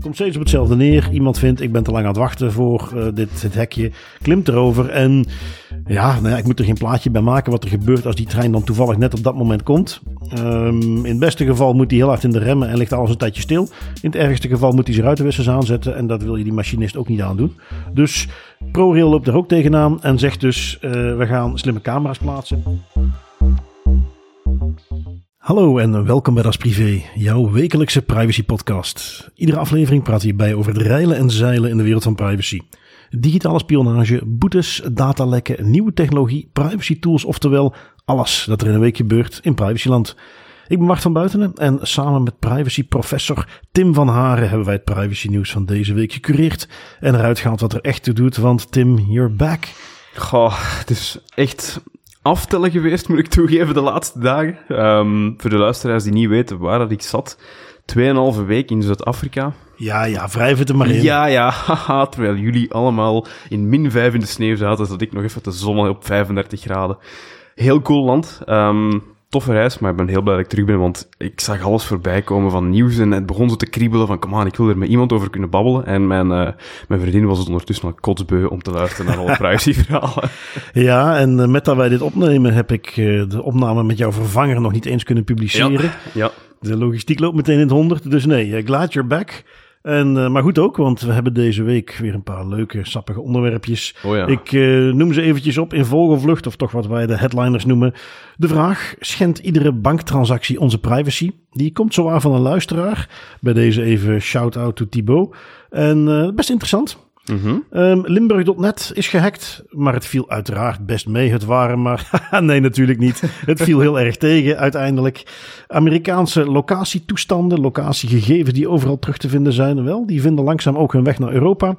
Komt steeds op hetzelfde neer. Iemand vindt, ik ben te lang aan het wachten voor uh, dit, hekje. Klimt erover en ja, nou ja, ik moet er geen plaatje bij maken wat er gebeurt als die trein dan toevallig net op dat moment komt. Um, in het beste geval moet hij heel hard in de remmen en ligt alles een tijdje stil. In het ergste geval moet hij zijn ruitenwissers aanzetten en dat wil je die machinist ook niet aandoen. Dus ProRail loopt er ook tegenaan en zegt dus, uh, we gaan slimme camera's plaatsen. Hallo en welkom bij Das Privé, jouw wekelijkse privacy podcast. Iedere aflevering praat hierbij over het reilen en zeilen in de wereld van privacy. Digitale spionage, boetes, datalekken, nieuwe technologie, privacy tools, oftewel alles dat er in een week gebeurt in privacyland. Ik ben Mart van Buitenen en samen met privacy professor Tim van Haren hebben wij het privacy nieuws van deze week gecureerd en eruit gehaald wat er echt toe doet, want Tim, you're back. Goh, het is echt aftellen geweest, moet ik toegeven, de laatste dagen. Um, voor de luisteraars die niet weten waar dat ik zat. Tweeënhalve week in Zuid-Afrika. Ja, ja, wrijf het er maar in. Ja, ja, haha, terwijl jullie allemaal in min 5 in de sneeuw zaten, zat ik nog even te zonnen op 35 graden. Heel cool land. Um, toffe reis, maar ik ben heel blij dat ik terug ben, want ik zag alles voorbij komen van nieuws en het begon zo te kriebelen van, kom aan, ik wil er met iemand over kunnen babbelen. En mijn, uh, mijn vriendin was het ondertussen al kotsbeu om te luisteren naar alle privacyverhalen. Ja, en uh, met dat wij dit opnemen heb ik uh, de opname met jouw vervanger nog niet eens kunnen publiceren. Ja, ja. De logistiek loopt meteen in het honderd, dus nee, glad you're back. En, uh, maar goed ook, want we hebben deze week weer een paar leuke, sappige onderwerpjes. Oh ja. Ik uh, noem ze eventjes op in vogelvlucht, of toch wat wij de headliners noemen. De vraag, schendt iedere banktransactie onze privacy? Die komt zowaar van een luisteraar. Bij deze even shout-out to Thibaut. En uh, best interessant. -hmm. um, Limburg.net is gehackt, maar het viel uiteraard best mee. Het waren maar, nee natuurlijk niet. Het viel heel erg tegen uiteindelijk. Amerikaanse locatietoestanden, locatiegegevens die overal terug te vinden zijn, wel, die vinden langzaam ook hun weg naar Europa.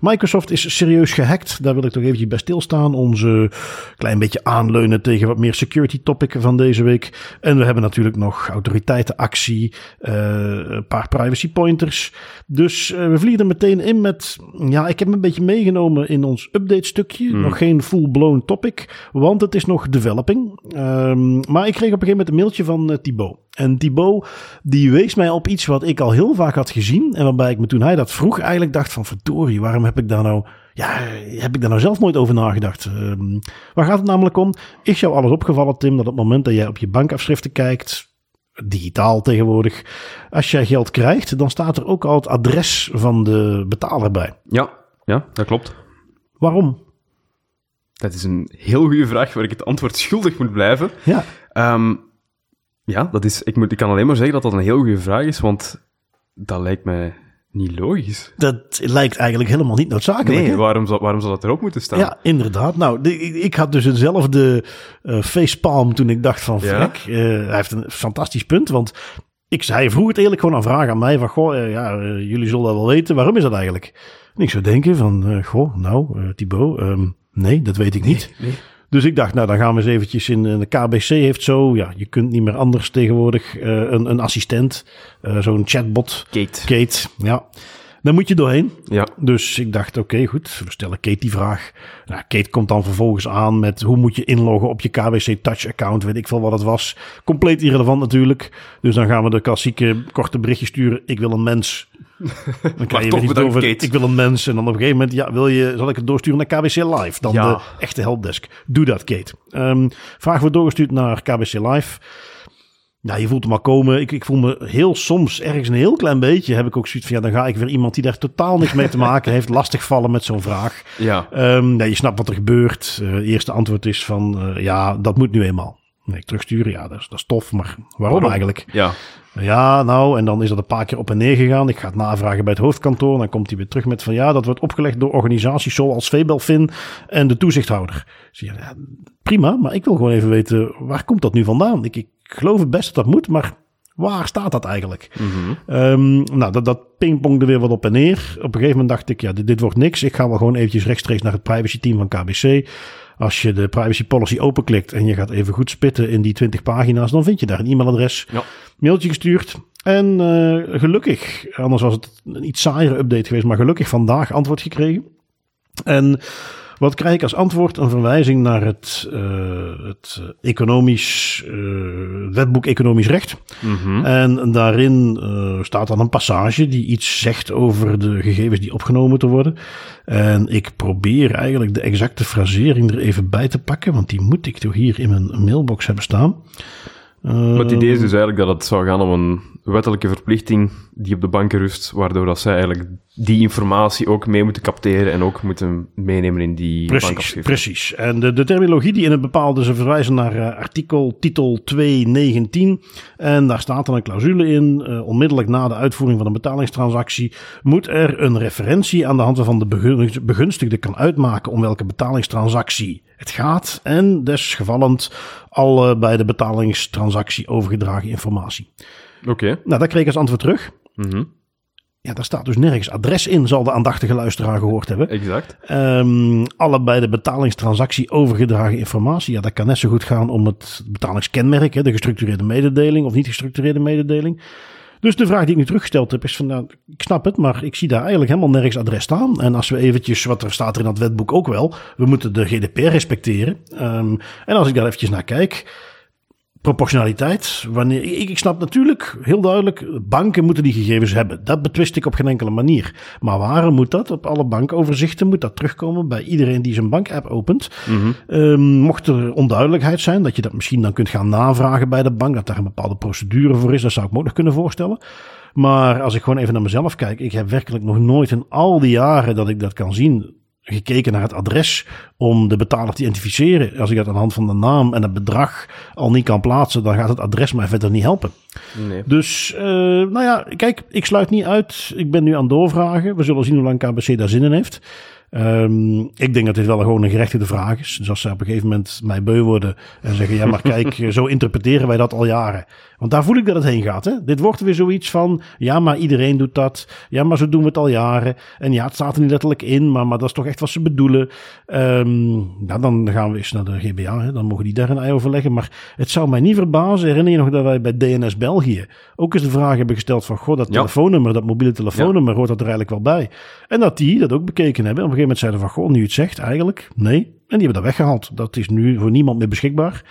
Microsoft is serieus gehackt, daar wil ik toch eventjes bij stilstaan. Onze klein beetje aanleunen tegen wat meer security topic van deze week. En we hebben natuurlijk nog autoriteitenactie, uh, een paar privacy pointers. Dus uh, we vliegen er meteen in met, ja, ik heb een beetje meegenomen in ons update stukje. Hmm. Nog geen full-blown topic, want het is nog developing. Um, maar ik kreeg op een gegeven moment een mailtje van uh, Thibaut. En Thibaut, die wees mij op iets wat ik al heel vaak had gezien. En waarbij ik me toen hij dat vroeg eigenlijk dacht van verdorie, waarom heb ik daar nou... Ja, heb ik daar nou zelf nooit over nagedacht? Um, waar gaat het namelijk om? Is jou alles opgevallen, Tim, dat op het moment dat jij op je bankafschriften kijkt digitaal tegenwoordig. Als jij geld krijgt, dan staat er ook al het adres van de betaler bij. Ja, ja, dat klopt. Waarom? Dat is een heel goede vraag waar ik het antwoord schuldig moet blijven. Ja. Um, ja, dat is, ik, moet, ik kan alleen maar zeggen dat dat een heel goede vraag is, want dat lijkt mij niet logisch. Dat lijkt eigenlijk helemaal niet noodzakelijk. Nee, hè? waarom zou, waarom zou dat erop moeten staan? Ja, inderdaad. Nou, de, ik had dus hetzelfde uh, facepalm toen ik dacht van, Ja? frek, uh, hij heeft een fantastisch punt, want ik zei, vroeg het eerlijk gewoon aan vragen aan mij van, goh, uh, ja, jullie zullen dat wel weten, waarom is dat eigenlijk? En ik zou denken van, goh, nou, Thibaut, um, nee, dat weet ik niet. Nee, nee. Dus ik dacht, nou dan gaan we eens eventjes in. De KBC heeft zo, ja, je kunt niet meer anders tegenwoordig. Uh, een, een assistent, uh, zo'n chatbot. Kate. Kate, ja. Daar moet je doorheen. Ja. Dus ik dacht, oké, okay, goed, we stellen Kate die vraag. Nou, Kate komt dan vervolgens aan met hoe moet je inloggen op je KBC Touch account, weet ik veel wat het was. Compleet irrelevant natuurlijk. Dus dan gaan we de klassieke korte berichtje sturen. Ik wil een mens. Dan krijg je toch iets bedankt, over, Kate. ik wil een mens. En dan op een gegeven moment, ja, wil je, zal ik het doorsturen naar KBC Live? Dan Ja. de echte helpdesk. Doe dat, Kate. Um, vraag wordt doorgestuurd naar KBC Live. Ja, je voelt hem al komen. Ik, ik voel me heel soms, ergens een heel klein beetje, heb ik ook zoiets van, ja, dan ga ik weer iemand die daar totaal niks mee te maken heeft, lastigvallen met zo'n vraag. Ja. Um, nee, je snapt wat er gebeurt. Uh, eerste antwoord is van, uh, ja, dat moet nu eenmaal. Nee, terugsturen, ja, dat is, dat is tof, maar waarom, eigenlijk? Ja. Ja, nou, en dan is dat een paar keer op en neer gegaan. Ik ga het navragen bij het hoofdkantoor. En dan komt hij weer terug met van ja, dat wordt opgelegd door organisaties zoals Vebelfin en de toezichthouder. Dus ja, prima, maar ik wil gewoon even weten, waar komt dat nu vandaan? Ik, ik geloof het best dat dat moet, maar waar staat dat eigenlijk? Mm -hmm. um, nou, dat, dat pingpongde weer wat op en neer. Op een gegeven moment dacht ik, ja, dit, dit wordt niks. Ik ga wel gewoon eventjes rechtstreeks naar het privacy team van KBC. Als je de privacy policy openklikt en je gaat even goed spitten in die 20 pagina's, dan vind je daar een e-mailadres. Ja. Mailtje gestuurd. En uh, gelukkig, anders was het een iets saaiere update geweest, maar gelukkig vandaag antwoord gekregen. En Wat krijg ik als antwoord? Een verwijzing naar het, uh, het economisch, uh, wetboek Economisch Recht. Mhm. En daarin uh, staat dan een passage die iets zegt over de gegevens die opgenomen moeten worden. En ik probeer eigenlijk de exacte frasering er even bij te pakken, want die moet ik toch hier in mijn mailbox hebben staan. Maar het idee is dus eigenlijk dat het zou gaan om een wettelijke verplichting die op de banken rust, waardoor dat zij eigenlijk die informatie ook mee moeten capteren en ook moeten meenemen in die precies, bankafschrift. Precies. En de, de terminologie die in het bepaalde, ze verwijzen naar uh, artikel titel 219 en daar staat dan een clausule in, uh, onmiddellijk na de uitvoering van een betalingstransactie moet er een referentie aan de hand waarvan de begunstigde kan uitmaken om welke betalingstransactie het gaat en desgevallend alle bij de betalingstransactie overgedragen informatie. Oké. Okay. Nou, dat kreeg ik als antwoord terug. Mm -hmm. Ja, daar staat dus nergens adres in, zal de aandachtige luisteraar gehoord hebben. Exact. Um, alle bij de betalingstransactie overgedragen informatie. Ja, dat kan net zo goed gaan om het betalingskenmerk, hè, de gestructureerde mededeling of niet gestructureerde mededeling. Dus de vraag die ik nu teruggesteld heb is van, nou, ik snap het, maar ik zie daar eigenlijk helemaal nergens adres staan. En als we eventjes, wat er staat er in dat wetboek ook wel, we moeten de GDPR respecteren. Um, en als ik daar eventjes naar kijk, proportionaliteit. Wanneer, ik, ik snap natuurlijk heel duidelijk, banken moeten die gegevens hebben. Dat betwist ik op geen enkele manier. Maar waarom moet dat? Op alle bankoverzichten moet dat terugkomen bij iedereen die zijn bankapp opent. Mm -hmm. um, mocht er onduidelijkheid zijn, dat je dat misschien dan kunt gaan navragen bij de bank, dat daar een bepaalde procedure voor is, dat zou ik me ook nog kunnen voorstellen. Maar als ik gewoon even naar mezelf kijk, ik heb werkelijk nog nooit in al die jaren dat ik dat kan zien, gekeken naar het adres om de betaler te identificeren. Als ik dat aan de hand van de naam en het bedrag al niet kan plaatsen, dan gaat het adres mij verder niet helpen. Nee. Dus, uh, nou ja, kijk, ik sluit niet uit. Ik ben nu aan het doorvragen. We zullen zien hoe lang KBC daar zin in heeft. Um, ik denk dat dit wel gewoon een gerechtigde vraag is. Dus als ze op een gegeven moment mij beu worden en zeggen: Ja, maar kijk, zo interpreteren wij dat al jaren. Want daar voel ik dat het heen gaat. Hè? Dit wordt weer zoiets van: Ja, maar iedereen doet dat. Ja, maar zo doen we het al jaren. En ja, het staat er niet letterlijk in, maar, maar dat is toch echt wat ze bedoelen. Um, ja, dan gaan we eens naar de GBA. Hè? Dan mogen die daar een ei over leggen. Maar het zou mij niet verbazen. Herinner je nog dat wij bij DNS België ook eens de vraag hebben gesteld: van goh, dat Ja. telefoonnummer, dat mobiele telefoonnummer, hoort dat er eigenlijk wel bij? En dat die dat ook bekeken hebben. Gegeven moment zeiden van, goh, nu je het zegt, eigenlijk, nee. En die hebben dat weggehaald. Dat is nu voor niemand meer beschikbaar.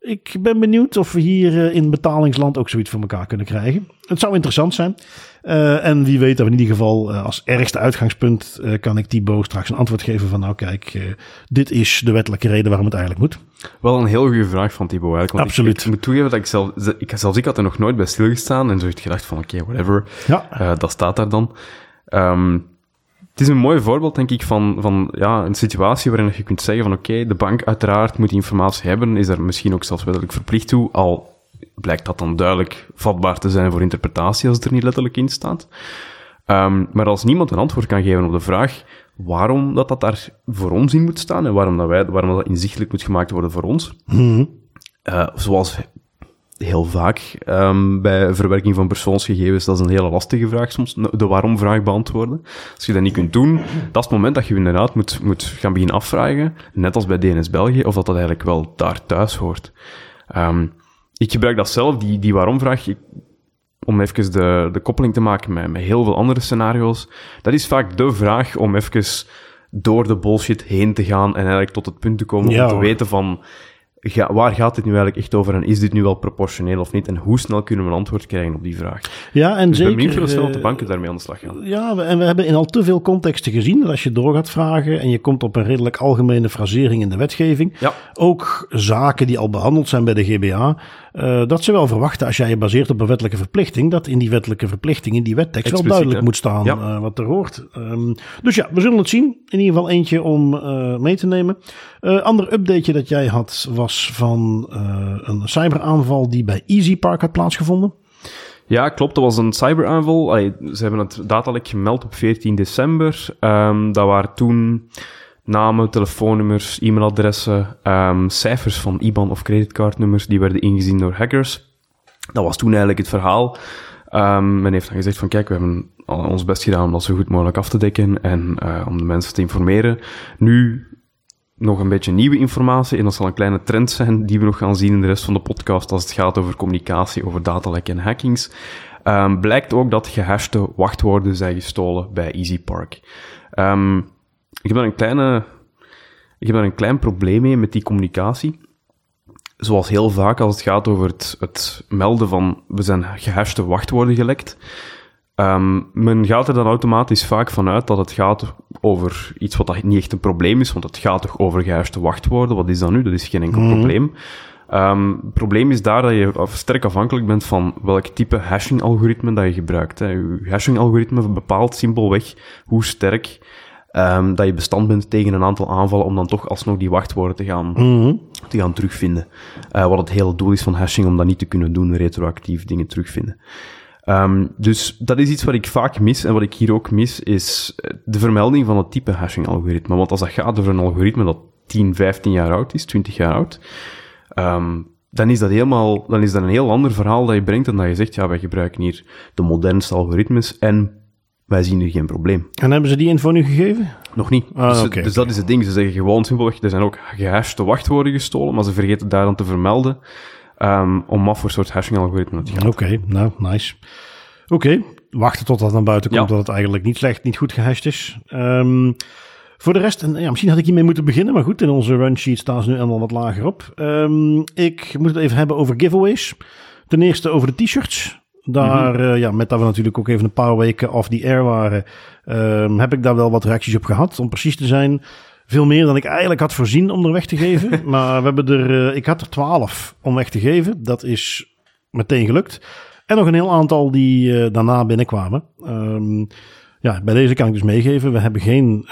Ik ben benieuwd of we hier eh, in betalingsland ook zoiets voor elkaar kunnen krijgen. Het zou interessant zijn. Uh, en wie weet dat we in ieder geval uh, als ergste uitgangspunt uh, kan ik Thibaut straks een antwoord geven van nou kijk, dit is de wettelijke reden waarom het eigenlijk moet. Wel een heel goede vraag van Thibaut eigenlijk. Want Absoluut. Ik, ik moet toegeven dat ik zelf, ik, zelfs ik had er nog nooit bij stilgestaan en zo heeft gedacht van oké, okay, whatever. Ja. dat staat daar dan. Um, het is een mooi voorbeeld, denk ik, van, van ja, een situatie waarin je kunt zeggen van oké, okay, de bank uiteraard moet die informatie hebben, is er misschien ook zelfs wettelijk verplicht toe, al blijkt dat dan duidelijk vatbaar te zijn voor interpretatie als het er niet letterlijk in staat. Um, maar als niemand een antwoord kan geven op de vraag waarom dat, dat daar voor ons in moet staan en waarom dat, wij, waarom dat inzichtelijk moet gemaakt worden voor ons, mm-hmm. uh, zoals heel vaak um, bij verwerking van persoonsgegevens, dat is een hele lastige vraag soms, de waarom-vraag beantwoorden. Als je dat niet kunt doen, dat is het moment dat je inderdaad moet, moet gaan beginnen afvragen, net als bij DNS België, of dat dat eigenlijk wel daar thuis hoort. Um, ik gebruik dat zelf, die, die waarom-vraag, om even de, de koppeling te maken met, met heel veel andere scenario's. Dat is vaak de vraag om even door de bullshit heen te gaan en eigenlijk tot het punt te komen Ja, om te hoor. weten van, ga, waar gaat dit nu eigenlijk echt over en is dit nu wel proportioneel of niet? En hoe snel kunnen we een antwoord krijgen op die vraag? Ja, en Dus zeker. ben benieuwd hoe snel eh, de banken daarmee aan de slag gaan. Ja, we- en we hebben in al te veel contexten gezien dat als je door gaat vragen en je komt op een redelijk algemene frasering in de wetgeving, Ja, ook zaken die al behandeld zijn bij de GBA, eh, dat ze wel verwachten als jij je baseert op een wettelijke verplichting, dat in die wettelijke verplichting, in die wettekst wel duidelijk hè? moet staan Ja. eh, wat er hoort. Ehm, dus ja, we zullen het zien. In ieder geval eentje om eh, mee te nemen. Ander updateje dat jij had was van een cyberaanval die bij EasyPark had plaatsgevonden. Ja, klopt. Dat was een cyberaanval. Allee, ze hebben het datalek gemeld op 14 december. Ehm, dat waren toen namen, telefoonnummers, e-mailadressen, ehm, cijfers van IBAN of creditcardnummers die werden ingezien door hackers. Dat was toen eigenlijk het verhaal. Ehm, men heeft dan gezegd van kijk, we hebben ons best gedaan om dat zo goed mogelijk af te dekken en eh, om de mensen te informeren. Nu nog een beetje nieuwe informatie en dat zal een kleine trend zijn die we nog gaan zien in de rest van de podcast als het gaat over communicatie, over datalekken en hackings. Ehm, blijkt ook dat gehashte wachtwoorden zijn gestolen bij EasyPark. Ik heb daar een kleine Ik heb daar een klein probleem mee met die communicatie. Zoals heel vaak als het gaat over het, het melden van we zijn gehashte wachtwoorden gelekt. Um, men gaat er dan automatisch vaak vanuit dat het gaat over iets wat dat niet echt een probleem is, want het gaat toch over gehashte wachtwoorden. Wat is dat nu? Dat is geen enkel probleem. Um, het probleem is daar dat je sterk afhankelijk bent van welk type hashing-algoritme dat je gebruikt. Hè. Je hashing-algoritme bepaalt simpelweg hoe sterk um, dat je bestand bent tegen een aantal aanvallen om dan toch alsnog die wachtwoorden te gaan, mm te gaan terugvinden. Uh, wat het hele doel is van hashing, om dat niet te kunnen doen, retroactief dingen terugvinden. Um, dus dat is iets wat ik vaak mis en wat ik hier ook mis, is de vermelding van het type hashing-algoritme. Want als dat gaat over een algoritme dat 10, 15 jaar oud is, 20 jaar oud, um, dan is dat helemaal, dan is dat een heel ander verhaal dat je brengt dan dat je zegt, ja, wij gebruiken hier de modernste algoritmes en wij zien er geen probleem. En hebben ze die info nu gegeven? Nog niet. Ah, dus, dus dat is het ding. Ze zeggen gewoon simpelweg, er zijn ook gehashte wachtwoorden gestolen, maar ze vergeten daar dan te vermelden um, om wat voor soort hashing-algoritme het gaat. Oké, nou, nice. Oké, wachten tot dat naar buiten komt dat het eigenlijk niet slecht, niet goed gehashed is. Um, voor de rest, en ja, misschien had ik hiermee moeten beginnen, maar goed, in onze run sheet staan ze nu allemaal wat lager op. Um, ik moet het even hebben over giveaways. Ten eerste over de t-shirts. Daar, mm -hmm. uh, ja, met dat we natuurlijk ook even een paar weken off the air waren, um, heb ik daar wel wat reacties op gehad. Om precies te zijn, veel meer dan ik eigenlijk had voorzien om er weg te geven. maar we hebben er, uh, ik had er twaalf om weg te geven. Dat is meteen gelukt. En nog een heel aantal die uh, daarna binnenkwamen. Um, ja, bij deze kan ik dus meegeven. We hebben geen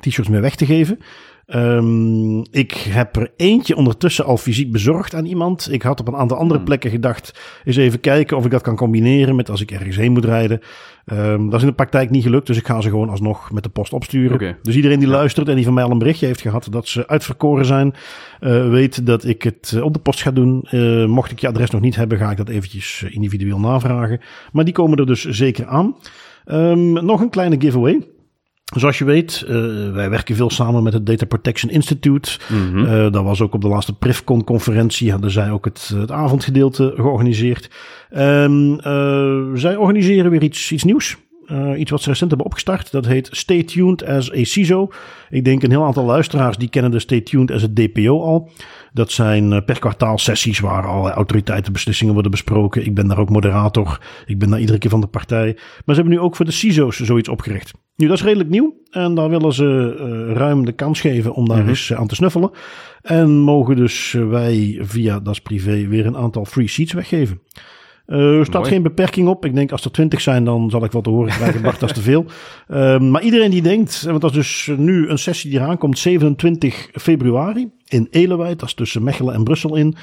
t-shirts meer weg te geven. Um, ik heb er eentje ondertussen al fysiek bezorgd aan iemand. Ik had op een aantal andere plekken gedacht, eens even kijken of ik dat kan combineren met als ik ergens heen moet rijden. Um, dat is in de praktijk niet gelukt, dus ik ga ze gewoon alsnog met de post opsturen. Okay. Dus iedereen die ja. luistert en die van mij al een berichtje heeft gehad dat ze uitverkoren zijn, uh, weet dat ik het op de post ga doen. Uh, mocht ik je adres nog niet hebben, ga ik dat eventjes individueel navragen. Maar die komen er dus zeker aan. Um, nog een kleine giveaway. Zoals je weet, uh, wij werken veel samen met het Data Protection Institute. Mm -hmm. uh, dat was ook op de laatste Privcon-conferentie. Hadden zij ook het, het avondgedeelte georganiseerd. Um, uh, zij organiseren weer iets, iets nieuws. Uh, iets wat ze recent hebben opgestart. Dat heet Stay Tuned as a CISO. Ik denk een heel aantal luisteraars die kennen de Stay Tuned as a DPO al. Dat zijn uh, per kwartaal sessies waar allerlei autoriteitenbeslissingen worden besproken. Ik ben daar ook moderator. Ik ben daar iedere keer van de partij. Maar ze hebben nu ook voor de CISO's zoiets opgericht. Nu, dat is redelijk nieuw. En daar willen ze uh, ruim de kans geven om daar mm -hmm. eens aan te snuffelen. En mogen dus wij via Das Privé weer een aantal free seats weggeven. Uh, er staat Mooi. geen beperking op. Ik denk als er twintig zijn, dan zal ik wat te horen krijgen. Bart, dat is te veel. Uh, maar iedereen die denkt, want dat is dus nu een sessie die eraan komt, 27 februari in Elewijd. Dat is tussen Mechelen en Brussel in.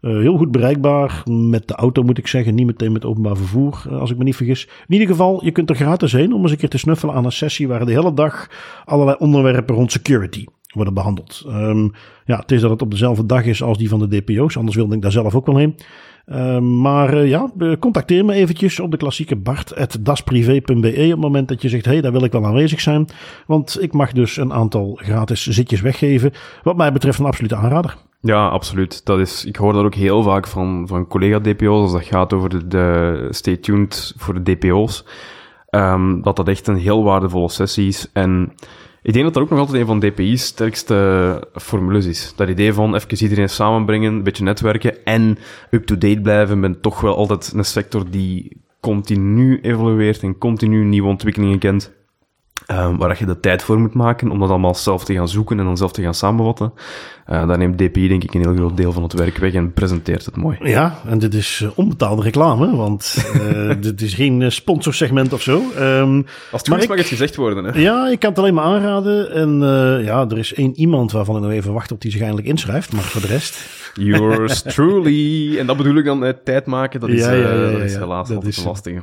Uh, heel goed bereikbaar met de auto, moet ik zeggen. Niet meteen met openbaar vervoer, als ik me niet vergis. In ieder geval, je kunt er gratis heen om eens een keer te snuffelen aan een sessie waar de hele dag allerlei onderwerpen rond security worden behandeld. Um, ja, het is dat het op dezelfde dag is als die van de DPO's. Anders wilde ik daar zelf ook wel heen. Uh, maar uh, ja, contacteer me eventjes op de klassieke bart.dasprivé.be op het moment dat je zegt, hé, hey, daar wil ik wel aanwezig zijn. Want ik mag dus een aantal gratis zitjes weggeven. Wat mij betreft een absolute aanrader. Ja, absoluut. Dat is, ik hoor dat ook heel vaak van, van collega-DPO's als dat gaat over de, stay tuned voor de DPO's. Um, dat dat echt een heel waardevolle sessie is. En ik denk dat dat ook nog altijd een van DPI's sterkste formules is. Dat idee van even iedereen samenbrengen, een beetje netwerken en up-to-date blijven. ben toch wel altijd een sector die continu evolueert en continu nieuwe ontwikkelingen kent. Um, waar je de tijd voor moet maken om dat allemaal zelf te gaan zoeken en dan zelf te gaan samenvatten. Uh, daar neemt DPI denk ik een heel groot deel van het werk weg en presenteert het mooi. Ja, en dit is uh, onbetaalde reclame, want uh, dit is geen sponsorsegment of zo. Um, Als het goed is mag het gezegd worden. Hè? Ja, ik kan het alleen maar aanraden. En ja, er is één iemand waarvan ik nog even wacht op die zich eindelijk inschrijft, maar voor de rest... Yours truly. En dat bedoel ik dan tijd maken, dat is, ja, ja, ja, dat is helaas dat altijd is.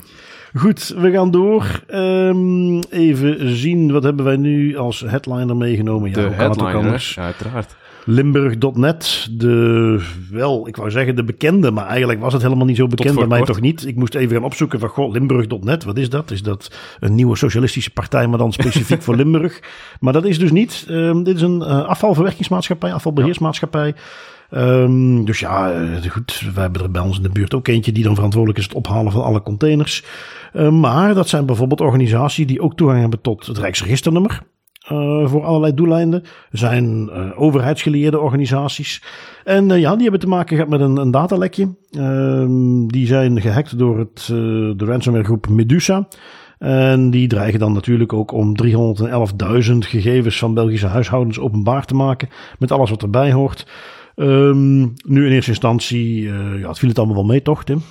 Goed, we gaan door. Um, even zien, wat hebben wij nu als headliner meegenomen? Ja, de headliner, ja, uiteraard. Limburg.net, de, wel, ik wou zeggen de bekende, maar eigenlijk was het helemaal niet zo bekend bij mij kort. toch niet. Ik moest even gaan opzoeken van, goh, Limburg.net, wat is dat? Is dat een nieuwe socialistische partij, maar dan specifiek voor Limburg? Maar dat is dus niet. Um, dit is een uh, afvalverwerkingsmaatschappij, afvalbeheersmaatschappij. Ja. Um, dus ja, goed, we hebben er bij ons in de buurt ook eentje die dan verantwoordelijk is het ophalen van alle containers. Uh, maar dat zijn bijvoorbeeld organisaties die ook toegang hebben tot het Rijksregisternummer. uh, voor allerlei doeleinden. Zijn uh, overheidsgeleerde organisaties. En uh, ja, die hebben te maken gehad met een, een datalekje. Ehm, die zijn gehackt door het, de ransomware groep Medusa. En die dreigen dan natuurlijk ook om 311.000 gegevens van Belgische huishoudens openbaar te maken. Met alles wat erbij hoort. Um, nu in eerste instantie, ja, het viel het allemaal wel mee, toch, Tim?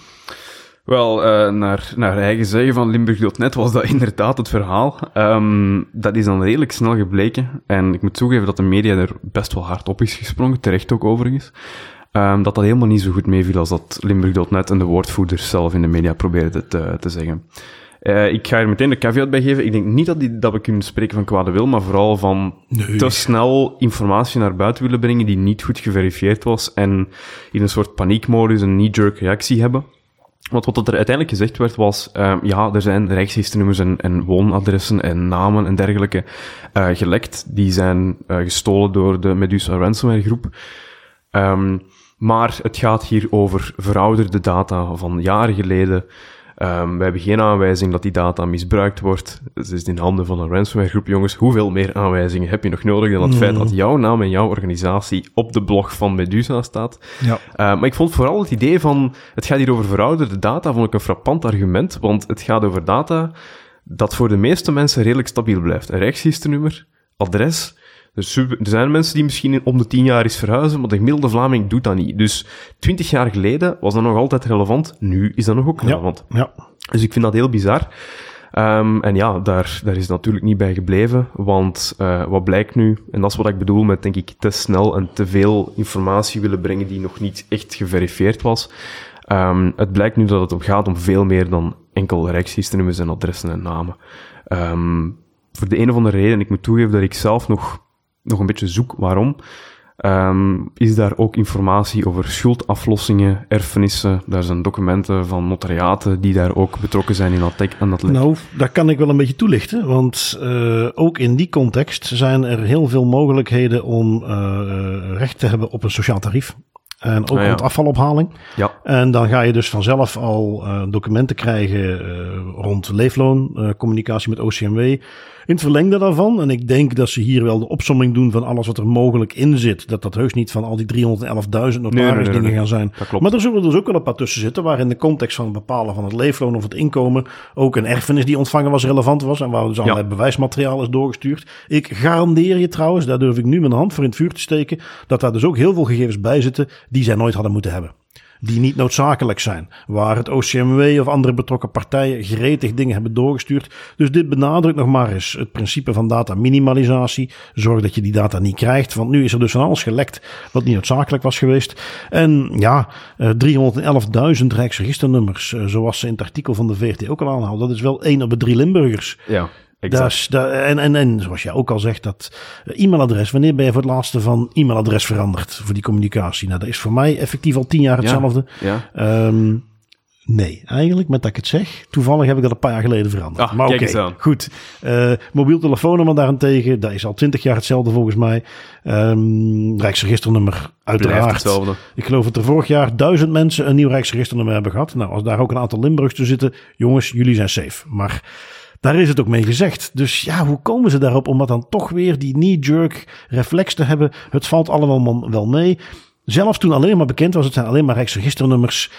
Wel, uh, naar, naar eigen zeggen van Limburg.net was dat inderdaad het verhaal. Um, dat is dan redelijk snel gebleken. En ik moet toegeven dat de media er best wel hard op is gesprongen, terecht ook overigens. Um, dat dat helemaal niet zo goed meeviel als dat Limburg.net en de woordvoerders zelf in de media probeerden te zeggen. Uh, ik ga er meteen de caveat bij geven. Ik denk niet dat, die, dat we kunnen spreken van kwade wil, maar vooral van nee. te snel informatie naar buiten willen brengen die niet goed geverifieerd was en in een soort paniekmodus een knee-jerk reactie hebben. Want wat er uiteindelijk gezegd werd was, uh, ja, er zijn rijksregisternummers en, en woonadressen en namen en dergelijke uh, gelekt. Die zijn uh, gestolen door de Medusa ransomware groep. Um, maar het gaat hier over verouderde data van jaren geleden, Um, we hebben geen aanwijzing dat die data misbruikt wordt. Het is in handen van een ransomware groep, jongens. Hoeveel meer aanwijzingen heb je nog nodig dan het feit dat jouw naam en jouw organisatie op de blog van Medusa staat? Ja. Uh, maar ik vond vooral het idee van, het gaat hier over verouderde data, vond ik een frappant argument, want het gaat over data dat voor de meeste mensen redelijk stabiel blijft. Een rechtsregisternummer, adres, dus er zijn mensen die misschien om de tien jaar is verhuizen, maar de gemiddelde Vlaming doet dat niet. Dus twintig jaar geleden was dat nog altijd relevant. Nu is dat nog ook relevant. Ja, ja. Dus ik vind dat heel bizar. Um, en ja, daar, daar is natuurlijk niet bij gebleven, want uh, wat blijkt nu, en dat is wat ik bedoel met, denk ik, te snel en te veel informatie willen brengen die nog niet echt geverifieerd was. Um, het blijkt nu dat het om gaat om veel meer dan enkel rijksregisternummers en adressen en namen. Um, voor de een of andere reden, en ik moet toegeven dat ik zelf nog nog een beetje zoek waarom, um, is daar ook informatie over schuldaflossingen, erfenissen. Daar zijn documenten van notariaten die daar ook betrokken zijn in dat, dat Nou, dat kan ik wel een beetje toelichten, want uh, ook in die context zijn er heel veel mogelijkheden om uh, recht te hebben op een sociaal tarief. En ook ah, ja. afvalophaling. Ja. En dan ga je dus vanzelf al uh, documenten krijgen uh, rond leefloon, uh, communicatie met OCMW. In het verlengde daarvan, en ik denk dat ze hier wel de opsomming doen van alles wat er mogelijk in zit, dat dat heus niet van al die 311.000 notaris dingen gaan zijn. Maar er zullen dus ook wel een paar tussen zitten, waar in de context van het bepalen van het leefloon of het inkomen ook een erfenis die ontvangen was relevant was en waar dus allerlei bewijsmateriaal is doorgestuurd. Ik garandeer je trouwens, daar durf ik nu mijn hand voor in het vuur te steken, dat daar dus ook heel veel gegevens bij zitten die zij nooit hadden moeten hebben die niet noodzakelijk zijn. Waar het OCMW of andere betrokken partijen gretig dingen hebben doorgestuurd. Dus dit benadrukt nog maar eens het principe van data minimalisatie. Zorg dat je die data niet krijgt. Want nu is er dus van alles gelekt wat niet noodzakelijk was geweest. En ja, 311.000 eh, rijksregisternummers, eh, zoals ze in het artikel van de VRT ook al aanhaalden. Dat is wel één op de drie Limburgers. Ja. Dat en, en, en zoals jij ook al zegt, dat e-mailadres. Wanneer ben je voor het laatste van e-mailadres veranderd voor die communicatie? Nou, dat is voor mij effectief al tien jaar hetzelfde. Ja, ehm, nee, eigenlijk met dat ik het zeg. Toevallig heb ik dat een paar jaar geleden veranderd. Ah, maar oké, okay, goed. Uh, mobiel telefoonnummer daarentegen, dat is al twintig jaar hetzelfde volgens mij. Um, Rijksregisternummer uiteraard. Hetzelfde. Ik geloof dat er vorig jaar duizend mensen een nieuw Rijksregisternummer hebben gehad. Nou, als daar ook een aantal Limburgs te zitten, jongens, jullie zijn safe. Maar daar is het ook mee gezegd. Dus ja, hoe komen ze daarop om dat dan toch weer die knee-jerk reflex te hebben? Het valt allemaal wel mee. Zelfs toen alleen maar bekend was, het zijn alleen maar rijksregisternummers.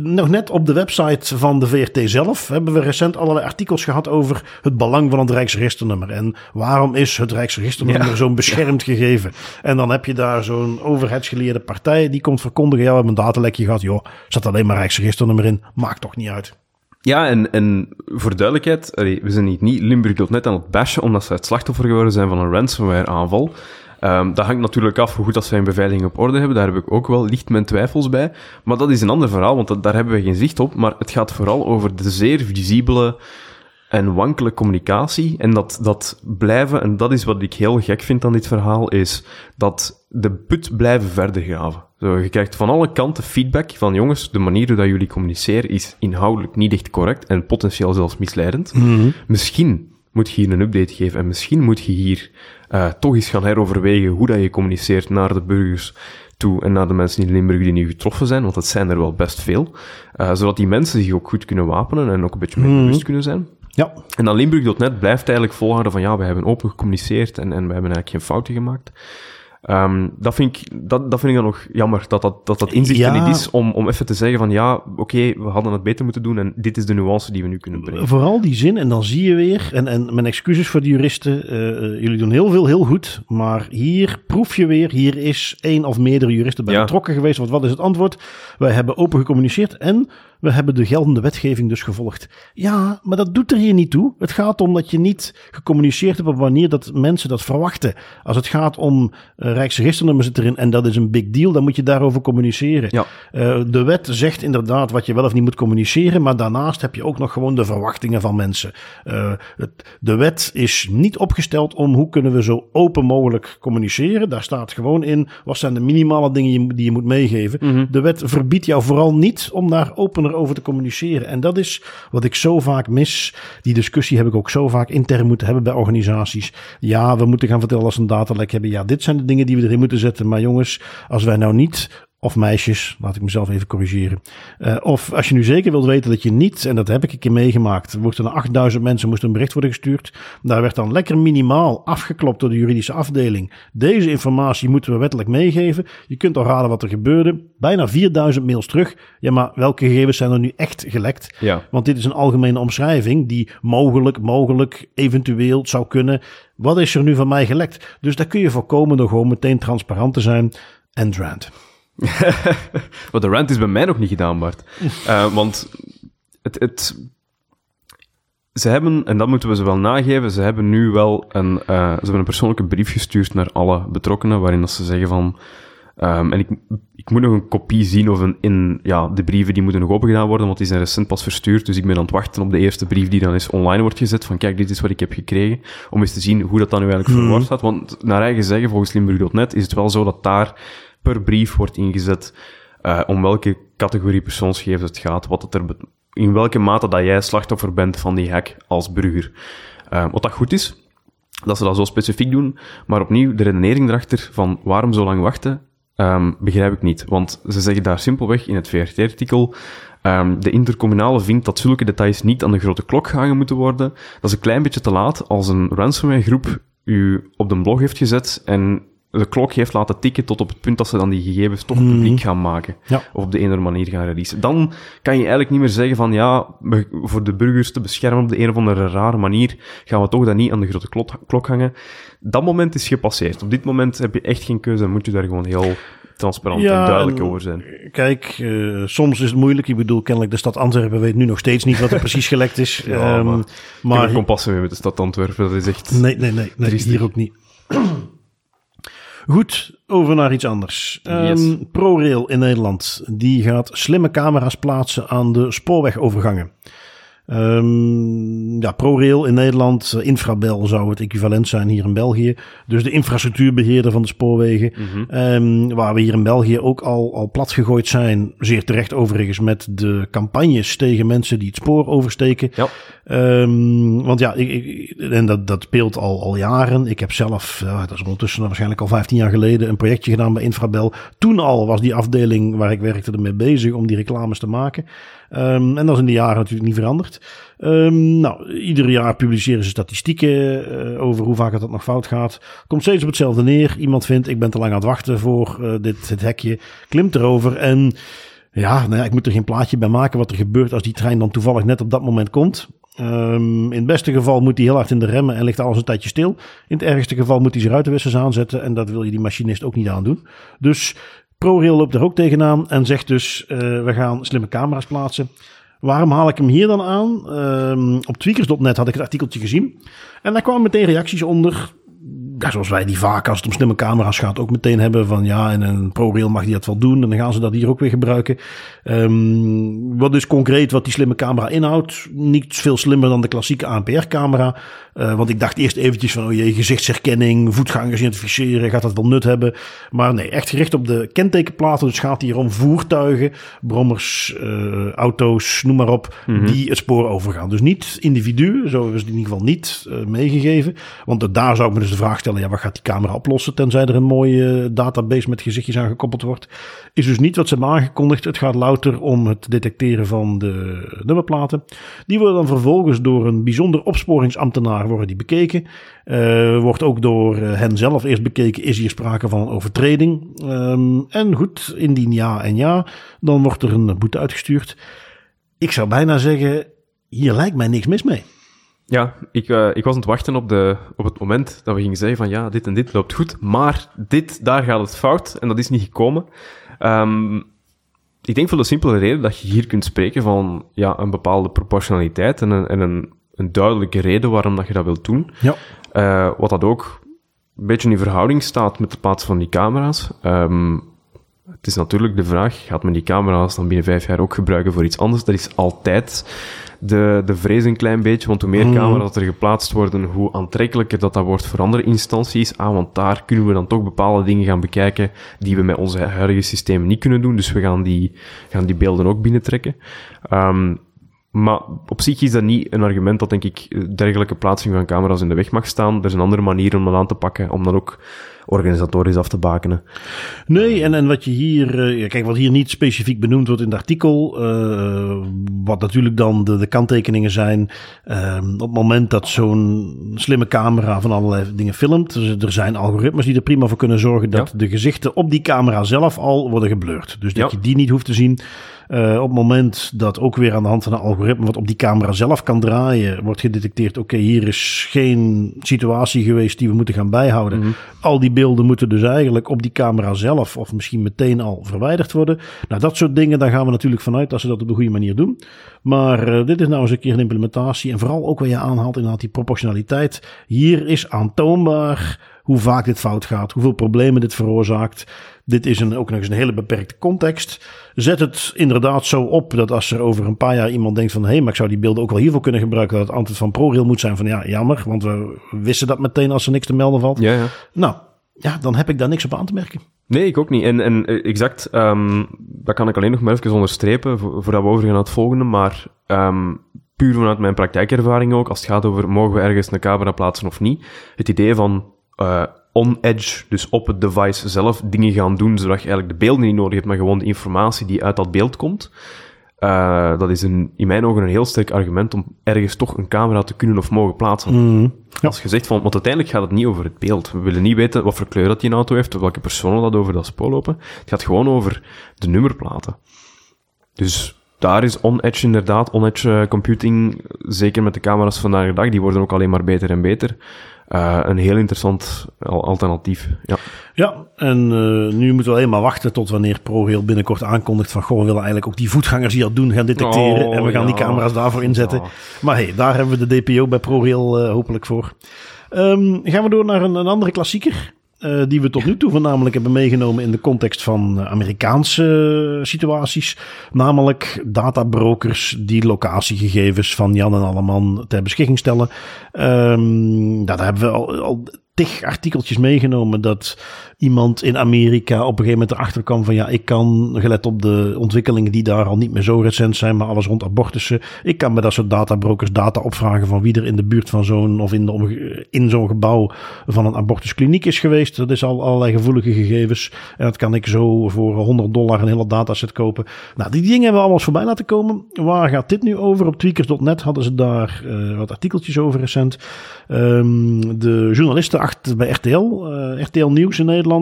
nog net op de website van de VRT zelf hebben we recent allerlei artikels gehad over het belang van het Rijksregisternummer. En waarom is het Rijksregisternummer zo'n beschermd gegeven? En dan heb je daar zo'n overheidsgeleerde partij die komt verkondigen: ja, we hebben een datalekje gehad. Joh, zat alleen maar Rijksregisternummer in. Maakt toch niet uit. Ja, en, en voor duidelijkheid, we zijn niet, niet Limburg.net aan het bashen omdat ze het slachtoffer geworden zijn van een ransomware aanval. Um, dat hangt natuurlijk af hoe goed dat zij hun beveiliging op orde hebben. Daar heb ik ook wel licht mijn twijfels bij. Maar dat is een ander verhaal, want daar hebben we geen zicht op. Maar het gaat vooral over de zeer visibele en wankele communicatie. En dat, dat blijven, en dat is wat ik heel gek vind aan dit verhaal, is dat de put blijven verder graven. Zo, je krijgt van alle kanten feedback van jongens, de manier waarop jullie communiceren is inhoudelijk niet echt correct en potentieel zelfs misleidend. Mhm. Misschien moet je hier een update geven en misschien moet je hier uh, toch eens gaan heroverwegen hoe dat je communiceert naar de burgers toe en naar de mensen in Limburg die nu getroffen zijn, want dat zijn er wel best veel. Uh, zodat die mensen zich ook goed kunnen wapenen en ook een beetje meer mm bewust kunnen zijn. Ja. En dan Limburg.net blijft eigenlijk volhouden van ja, we hebben open gecommuniceerd en, en we hebben eigenlijk geen fouten gemaakt. Um, dat, vind ik, dat, dat vind ik dan nog jammer, dat dat, dat, dat inzicht ja. niet is om, om even te zeggen van ja, oké, we hadden het beter moeten doen en dit is de nuance die we nu kunnen brengen. Vooral die zin, en dan zie je weer, en, en mijn excuses voor de juristen, uh, jullie doen heel veel heel goed, maar hier proef je weer, hier is één of meerdere juristen bij ja. betrokken geweest, want wat is het antwoord? Wij hebben open gecommuniceerd en we hebben de geldende wetgeving dus gevolgd. Ja, maar dat doet er hier niet toe. Het gaat om dat je niet gecommuniceerd hebt op wanneer dat mensen dat verwachten. Als het gaat om uh, Rijksregisternummer zit erin en dat is een big deal, dan moet je daarover communiceren. Ja. Uh, de wet zegt inderdaad wat je wel of niet moet communiceren, maar daarnaast heb je ook nog gewoon de verwachtingen van mensen. Uh, het, de wet is niet opgesteld om hoe kunnen we zo open mogelijk communiceren. Daar staat gewoon in wat zijn de minimale dingen die je moet meegeven. Mm -hmm. De wet verbiedt jou vooral niet om daar opener over te communiceren. En dat is wat ik zo vaak mis. Die discussie heb ik ook zo vaak intern moeten hebben bij organisaties. Ja, we moeten gaan vertellen als een datalek hebben. Ja, dit zijn de dingen die we erin moeten zetten. Maar jongens, als wij nou niet of meisjes, laat ik mezelf even corrigeren. Uh, of als je nu zeker wilt weten dat je niet, en dat heb ik een keer meegemaakt, wordt er naar 8000 mensen moest een bericht worden gestuurd. Daar werd dan lekker minimaal afgeklopt door de juridische afdeling. Deze informatie moeten we wettelijk meegeven. Je kunt al raden wat er gebeurde. Bijna 4000 mails terug. Ja, maar welke gegevens zijn er nu echt gelekt? Ja. Want dit is een algemene omschrijving die mogelijk, mogelijk, eventueel zou kunnen. Wat is er nu van mij gelekt? Dus daar kun je voorkomen door gewoon meteen transparant te zijn. En Drand. Wat de rant is bij mij nog niet gedaan, Bart. Uh, want het, het, ze hebben, en dat moeten we ze wel nageven, ze hebben nu wel een, uh, ze hebben een persoonlijke brief gestuurd naar alle betrokkenen, waarin dat ze zeggen van, um, en ik, ik moet nog een kopie zien of een, in, ja, de brieven die moeten nog opengedaan worden, want die zijn recent pas verstuurd, dus ik ben aan het wachten op de eerste brief die dan eens online wordt gezet, van kijk, dit is wat ik heb gekregen, om eens te zien hoe dat dan nu eigenlijk mm. verwoord staat, want naar eigen zeggen, volgens Limburg.net, is het wel zo dat daar per brief wordt ingezet uh, om welke categorie persoonsgegevens het gaat, wat het er, in welke mate dat jij slachtoffer bent van die hack als burger. Uh, wat dat goed is, dat ze dat zo specifiek doen, maar opnieuw de redenering erachter van waarom zo lang wachten, um, begrijp ik niet. Want ze zeggen daar simpelweg in het VRT-artikel, um, de intercommunale vindt dat zulke details niet aan de grote klok gehangen moeten worden. Dat is een klein beetje te laat als een ransomware groep u op de blog heeft gezet en de klok heeft laten tikken tot op het punt dat ze dan die gegevens toch mhm. publiek gaan maken. Ja. Of op de een of andere manier gaan releasen. Dan kan je eigenlijk niet meer zeggen van ja, voor de burgers te beschermen op de een of andere rare manier, gaan we toch dan niet aan de grote klok, klok hangen. Dat moment is gepasseerd. Op dit moment heb je echt geen keuze en moet je daar gewoon heel transparant ja, en duidelijk over zijn. Kijk, uh, soms is het moeilijk. Ik bedoel, kennelijk de stad Antwerpen weet nu nog steeds niet wat er precies gelekt is. ja, um, maar, maar... Ik passen mee met de stad Antwerpen, dat is echt... Nee, nee, nee, nee hier ook niet. Goed, over naar iets anders. Yes. Um, ProRail in Nederland die gaat slimme camera's plaatsen aan de spoorwegovergangen. Um, ja, ProRail in Nederland, eh, Infrabel zou het equivalent zijn hier in België. Dus de infrastructuurbeheerder van de spoorwegen. Mm um, waar we hier in België ook al, al plat gegooid zijn. Zeer terecht overigens met de campagnes tegen mensen die het spoor oversteken. Ja. Um, want ja, ik, ik, en dat, dat speelt al, al jaren. Ik heb zelf, uh, dat is ondertussen waarschijnlijk al 15 jaar geleden, een projectje gedaan bij Infrabel. Toen al was die afdeling waar ik werkte ermee bezig om die reclames te maken. Um, en dat is in de jaren natuurlijk niet veranderd. Um, nou, ieder jaar publiceren ze statistieken uh, over hoe vaak het dat nog fout gaat. Komt steeds op hetzelfde neer. Iemand vindt, ik ben te lang aan het wachten voor uh, dit, dit hekje. Klimt erover en... Ja, nou ja, ik moet er geen plaatje bij maken wat er gebeurt als die trein dan toevallig net op dat moment komt. Um, in het beste geval moet hij heel hard in de remmen en ligt alles een tijdje stil. In het ergste geval moet hij zijn ruitenwissers aanzetten en dat wil je die machinist ook niet aandoen. Dus ProRail loopt er ook tegenaan en zegt dus, uh, we gaan slimme camera's plaatsen. Waarom haal ik hem hier dan aan? Um, op tweakers.net had ik het artikeltje gezien. En daar kwamen meteen reacties onder ja, zoals wij die vaak als het om slimme camera's gaat ook meteen hebben van ja, en een ProRail mag die dat wel doen en dan gaan ze dat hier ook weer gebruiken. Um, wat is concreet wat die slimme camera inhoudt? Niet veel slimmer dan de klassieke ANPR-camera. Uh, want ik dacht eerst eventjes van, oh jee, gezichtsherkenning, voetgangers identificeren, gaat dat wel nut hebben? Maar nee, echt gericht op de kentekenplaten. Dus gaat hier om voertuigen, brommers, uh, auto's, noem maar op, mm -hmm. die het spoor overgaan. Dus niet individuen, zo is het in ieder geval niet uh, meegegeven. Want daar zou ik me dus de vraag stellen stellen, ja, wat gaat die camera oplossen? Tenzij er een mooie database met gezichtjes aan gekoppeld wordt. Is dus niet wat ze hebben aangekondigd. Het gaat louter om het detecteren van de nummerplaten. Die worden dan vervolgens door een bijzonder opsporingsambtenaar worden die bekeken. Uh, wordt ook door hen zelf eerst bekeken, is hier sprake van een overtreding? Um, en goed, indien ja en ja, dan wordt er een boete uitgestuurd. Ik zou bijna zeggen, hier lijkt mij niks mis mee. Ja, ik, uh, ik was aan het wachten op, de, op het moment dat we gingen zeggen van ja, dit en dit loopt goed, maar dit, daar gaat het fout en dat is niet gekomen. Um, ik denk voor de simpele reden dat je hier kunt spreken van ja, een bepaalde proportionaliteit en een, en een, een duidelijke reden waarom dat je dat wilt doen. Ja. Uh, wat dat ook een beetje in verhouding staat met de plaats van die camera's. Um, het is natuurlijk de vraag, gaat men die camera's dan binnen vijf jaar ook gebruiken voor iets anders? Dat is altijd de, de vrees een klein beetje, want hoe meer mm. camera's er geplaatst worden, hoe aantrekkelijker dat dat wordt voor andere instanties. Ah, want daar kunnen we dan toch bepaalde dingen gaan bekijken die we met onze huidige systemen niet kunnen doen. Dus we gaan die, gaan die beelden ook binnentrekken. Um, maar op zich is dat niet een argument dat, denk ik, dergelijke plaatsing van camera's in de weg mag staan. Er is een andere manier om dat aan te pakken, om dat ook organisatorisch af te bakenen. Nee, en, en wat je hier, uh, kijk, wat hier niet specifiek benoemd wordt in het artikel, uh, wat natuurlijk dan de, de kanttekeningen zijn, uh, op het moment dat zo'n slimme camera van allerlei dingen filmt, dus er zijn algoritmes die er prima voor kunnen zorgen dat ja. de gezichten op die camera zelf al worden geblurred. Dus dat ja. je die niet hoeft te zien. Uh, op het moment dat ook weer aan de hand van een algoritme wat op die camera zelf kan draaien, wordt gedetecteerd: oké, okay, hier is geen situatie geweest die we moeten gaan bijhouden. Mm -hmm. Al die beelden moeten dus eigenlijk op die camera zelf of misschien meteen al verwijderd worden. Nou, dat soort dingen, daar gaan we natuurlijk vanuit dat ze dat op de goede manier doen. Maar uh, dit is nou eens een keer een implementatie. En vooral ook wat je aanhaalt, inderdaad, die proportionaliteit. Hier is aantoonbaar hoe vaak dit fout gaat, hoeveel problemen dit veroorzaakt. Dit is een, ook nog eens een hele beperkte context. Zet het inderdaad zo op dat als er over een paar jaar iemand denkt van... hé, hey, maar ik zou die beelden ook wel hiervoor kunnen gebruiken... dat het antwoord van ProRail moet zijn van ja, jammer... want we wisten dat meteen als er niks te melden valt. Ja, ja. Nou, ja, dan heb ik daar niks op aan te merken. Nee, ik ook niet. En, en exact, um, dat kan ik alleen nog maar even onderstrepen... voordat we overgaan naar het volgende, maar... Um, puur vanuit mijn praktijkervaring ook, als het gaat over mogen we ergens een camera plaatsen of niet. Het idee van uh, on-edge, dus op het device zelf, dingen gaan doen, zodat je eigenlijk de beelden niet nodig hebt, maar gewoon de informatie die uit dat beeld komt. Uh, dat is een, in mijn ogen een heel sterk argument om ergens toch een camera te kunnen of mogen plaatsen. Mm, ja. Als je zegt van, want uiteindelijk gaat het niet over het beeld. We willen niet weten wat voor kleur dat die auto heeft, of welke personen dat over dat spoor lopen. Het gaat gewoon over de nummerplaten. Dus daar is on-edge inderdaad, on-edge computing, zeker met de camera's vandaag de dag, die worden ook alleen maar beter en beter. Uh, een heel interessant alternatief. Ja, ja en uh, nu moeten we alleen maar wachten tot wanneer ProRail binnenkort aankondigt van goh, we willen eigenlijk ook die voetgangers die dat doen gaan detecteren oh, en we gaan ja. die camera's daarvoor inzetten. Ja. Maar hey, daar hebben we de DPO bij ProRail uh, hopelijk voor. Um, gaan we door naar een, een andere klassieker. Uh, die we tot nu toe voornamelijk hebben meegenomen in de context van Amerikaanse situaties. Namelijk databrokers die locatiegegevens van Jan en Alleman ter beschikking stellen. Um, daar hebben we al, al tig artikeltjes meegenomen dat iemand in Amerika op een gegeven moment erachter kwam van ja, ik kan, gelet op de ontwikkelingen die daar al niet meer zo recent zijn, maar alles rond abortussen, ik kan bij dat soort databrokers data opvragen van wie er in de buurt van zo'n of in, de, in zo'n gebouw van een abortuskliniek is geweest. Dat is al allerlei gevoelige gegevens en dat kan ik zo voor 100 dollar een hele dataset kopen. Nou, die dingen hebben we allemaal voorbij laten komen. Waar gaat dit nu over? Op tweakers.net hadden ze daar uh, wat artikeltjes over recent. Um, de journalisten achter bij RTL, uh, RTL Nieuws in Nederland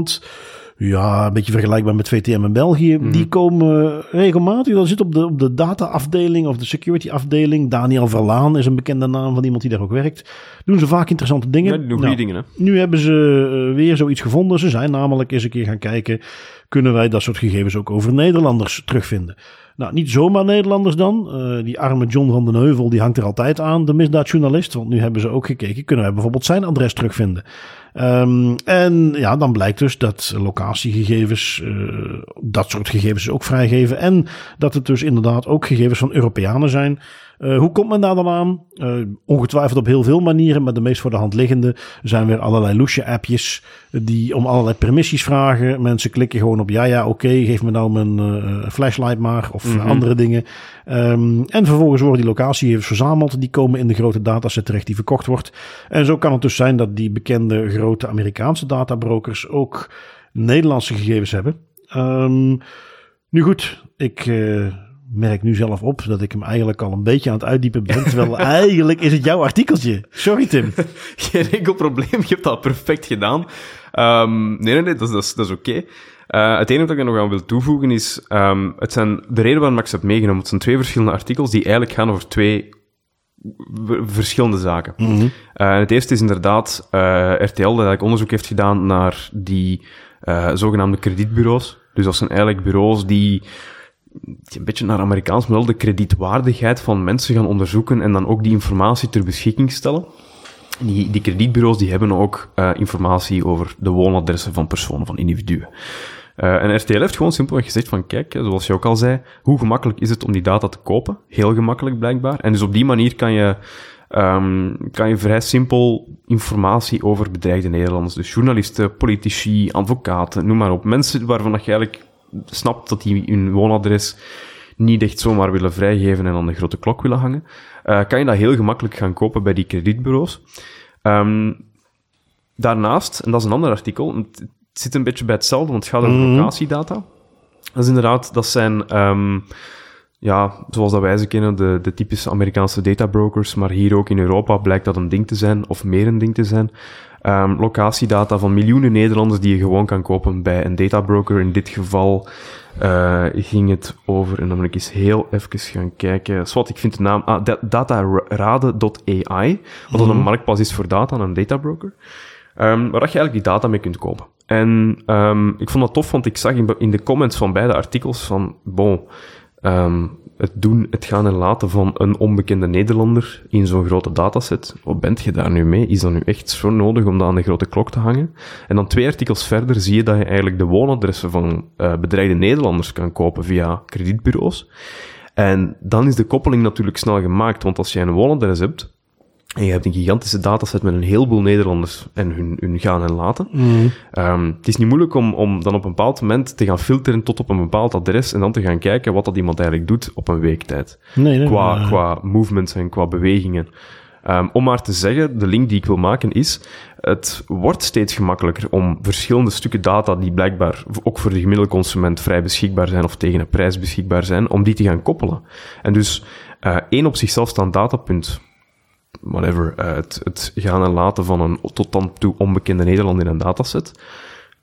ja, een beetje vergelijkbaar met VTM in België. Mm. Die komen regelmatig. Dat zit op de, op de data-afdeling of de security-afdeling. Daniel Verlaan is een bekende naam van iemand die daar ook werkt. Doen ze vaak interessante dingen. Ja, doen nou, dingen, hè? Nu hebben ze uh, weer zoiets gevonden. Ze zijn namelijk eens een keer gaan kijken. Kunnen wij dat soort gegevens ook over Nederlanders terugvinden? Nou, niet zomaar Nederlanders dan. Uh, die arme John van den Heuvel, die hangt er altijd aan, de misdaadjournalist. Want nu hebben ze ook gekeken, kunnen wij bijvoorbeeld zijn adres terugvinden? Um, en ja, dan blijkt dus dat locatiegegevens, uh, dat soort gegevens ook vrijgeven. En dat het dus inderdaad ook gegevens van Europeanen zijn. Uh, hoe komt men daar dan aan? Uh, ongetwijfeld op heel veel manieren, maar de meest voor de hand liggende zijn weer allerlei loesje-appjes die om allerlei permissies vragen. Mensen klikken gewoon op ja, ja, oké, okay, geef me nou mijn uh, flashlight maar. Of of andere dingen. Ehm, en vervolgens worden die locatiegegevens verzameld. Die komen in de grote dataset terecht die verkocht wordt. En zo kan het dus zijn dat die bekende grote Amerikaanse databrokers ook Nederlandse gegevens hebben. Ehm, nu goed, ik merk nu zelf op dat ik hem eigenlijk al een beetje aan het uitdiepen ben. Terwijl eigenlijk is het jouw artikeltje. Sorry Tim. Geen enkel probleem, je hebt dat perfect gedaan. Um, nee, nee, nee, dat, dat is, dat is oké. Okay. Uh, het enige wat ik er nog aan wil toevoegen is, um, het zijn, de reden waarom ik ze heb meegenomen, het zijn twee verschillende artikels die eigenlijk gaan over twee verschillende zaken. Mm -hmm. uh, het eerste is inderdaad uh, RTL, dat eigenlijk onderzoek heeft gedaan naar die zogenaamde kredietbureaus. Dus dat zijn eigenlijk bureaus die een beetje naar Amerikaans model de kredietwaardigheid van mensen gaan onderzoeken en dan ook die informatie ter beschikking stellen. Die, die kredietbureaus die hebben ook uh, informatie over de woonadressen van personen, van individuen. Uh, en RTL heeft gewoon simpelweg gezegd van, kijk, zoals je ook al zei, hoe gemakkelijk is het om die data te kopen? Heel gemakkelijk blijkbaar. En dus op die manier kan je, um, kan je vrij simpel informatie over bedreigde Nederlanders, dus journalisten, politici, advocaten, noem maar op. Mensen waarvan je eigenlijk snapt dat die hun woonadres niet echt zomaar willen vrijgeven en aan de grote klok willen hangen, uh, kan je dat heel gemakkelijk gaan kopen bij die kredietbureaus. Um, daarnaast, en dat is een ander artikel, het, zit een beetje bij hetzelfde, want het gaat over mm -hmm. locatiedata. Dat is inderdaad, dat zijn, um, ja, zoals dat wij ze kennen, de, de typische Amerikaanse databrokers, maar hier ook in Europa blijkt dat een ding te zijn, of meer een ding te zijn. Um, locatiedata van miljoenen Nederlanders die je gewoon kan kopen bij een databroker. In dit geval uh, ging het over, en dan moet ik eens heel even gaan kijken. Swat, ik vind de naam, ah, datarade.ai, wat -hmm. een marktplaats is voor data, een databroker. Um, waar je eigenlijk die data mee kunt kopen. En um, ik vond dat tof, want ik zag in, in de comments van beide artikels van, bon, um, het doen, het gaan en laten van een onbekende Nederlander in zo'n grote dataset. Wat bent je daar nu mee? Is dat nu echt zo nodig om dat aan de grote klok te hangen? En dan twee artikels verder zie je dat je eigenlijk de woonadressen van uh, bedreigde Nederlanders kan kopen via kredietbureaus. En dan is de koppeling natuurlijk snel gemaakt, want als jij een woonadres hebt, en je hebt een gigantische dataset met een heleboel Nederlanders en hun, hun gaan en laten. Mm. Um, het is niet moeilijk om, om dan op een bepaald moment te gaan filteren tot op een bepaald adres en dan te gaan kijken wat dat iemand eigenlijk doet op een week tijd. Nee, nee, qua, nee. qua movements en qua bewegingen. Um, om maar te zeggen, de link die ik wil maken is, het wordt steeds gemakkelijker om verschillende stukken data die blijkbaar ook voor de gemiddelde consument vrij beschikbaar zijn of tegen een prijs beschikbaar zijn, om die te gaan koppelen. En dus uh, één op zichzelf staand datapunt whatever, uh, het, het gaan en laten van een tot dan toe onbekende Nederland in een dataset,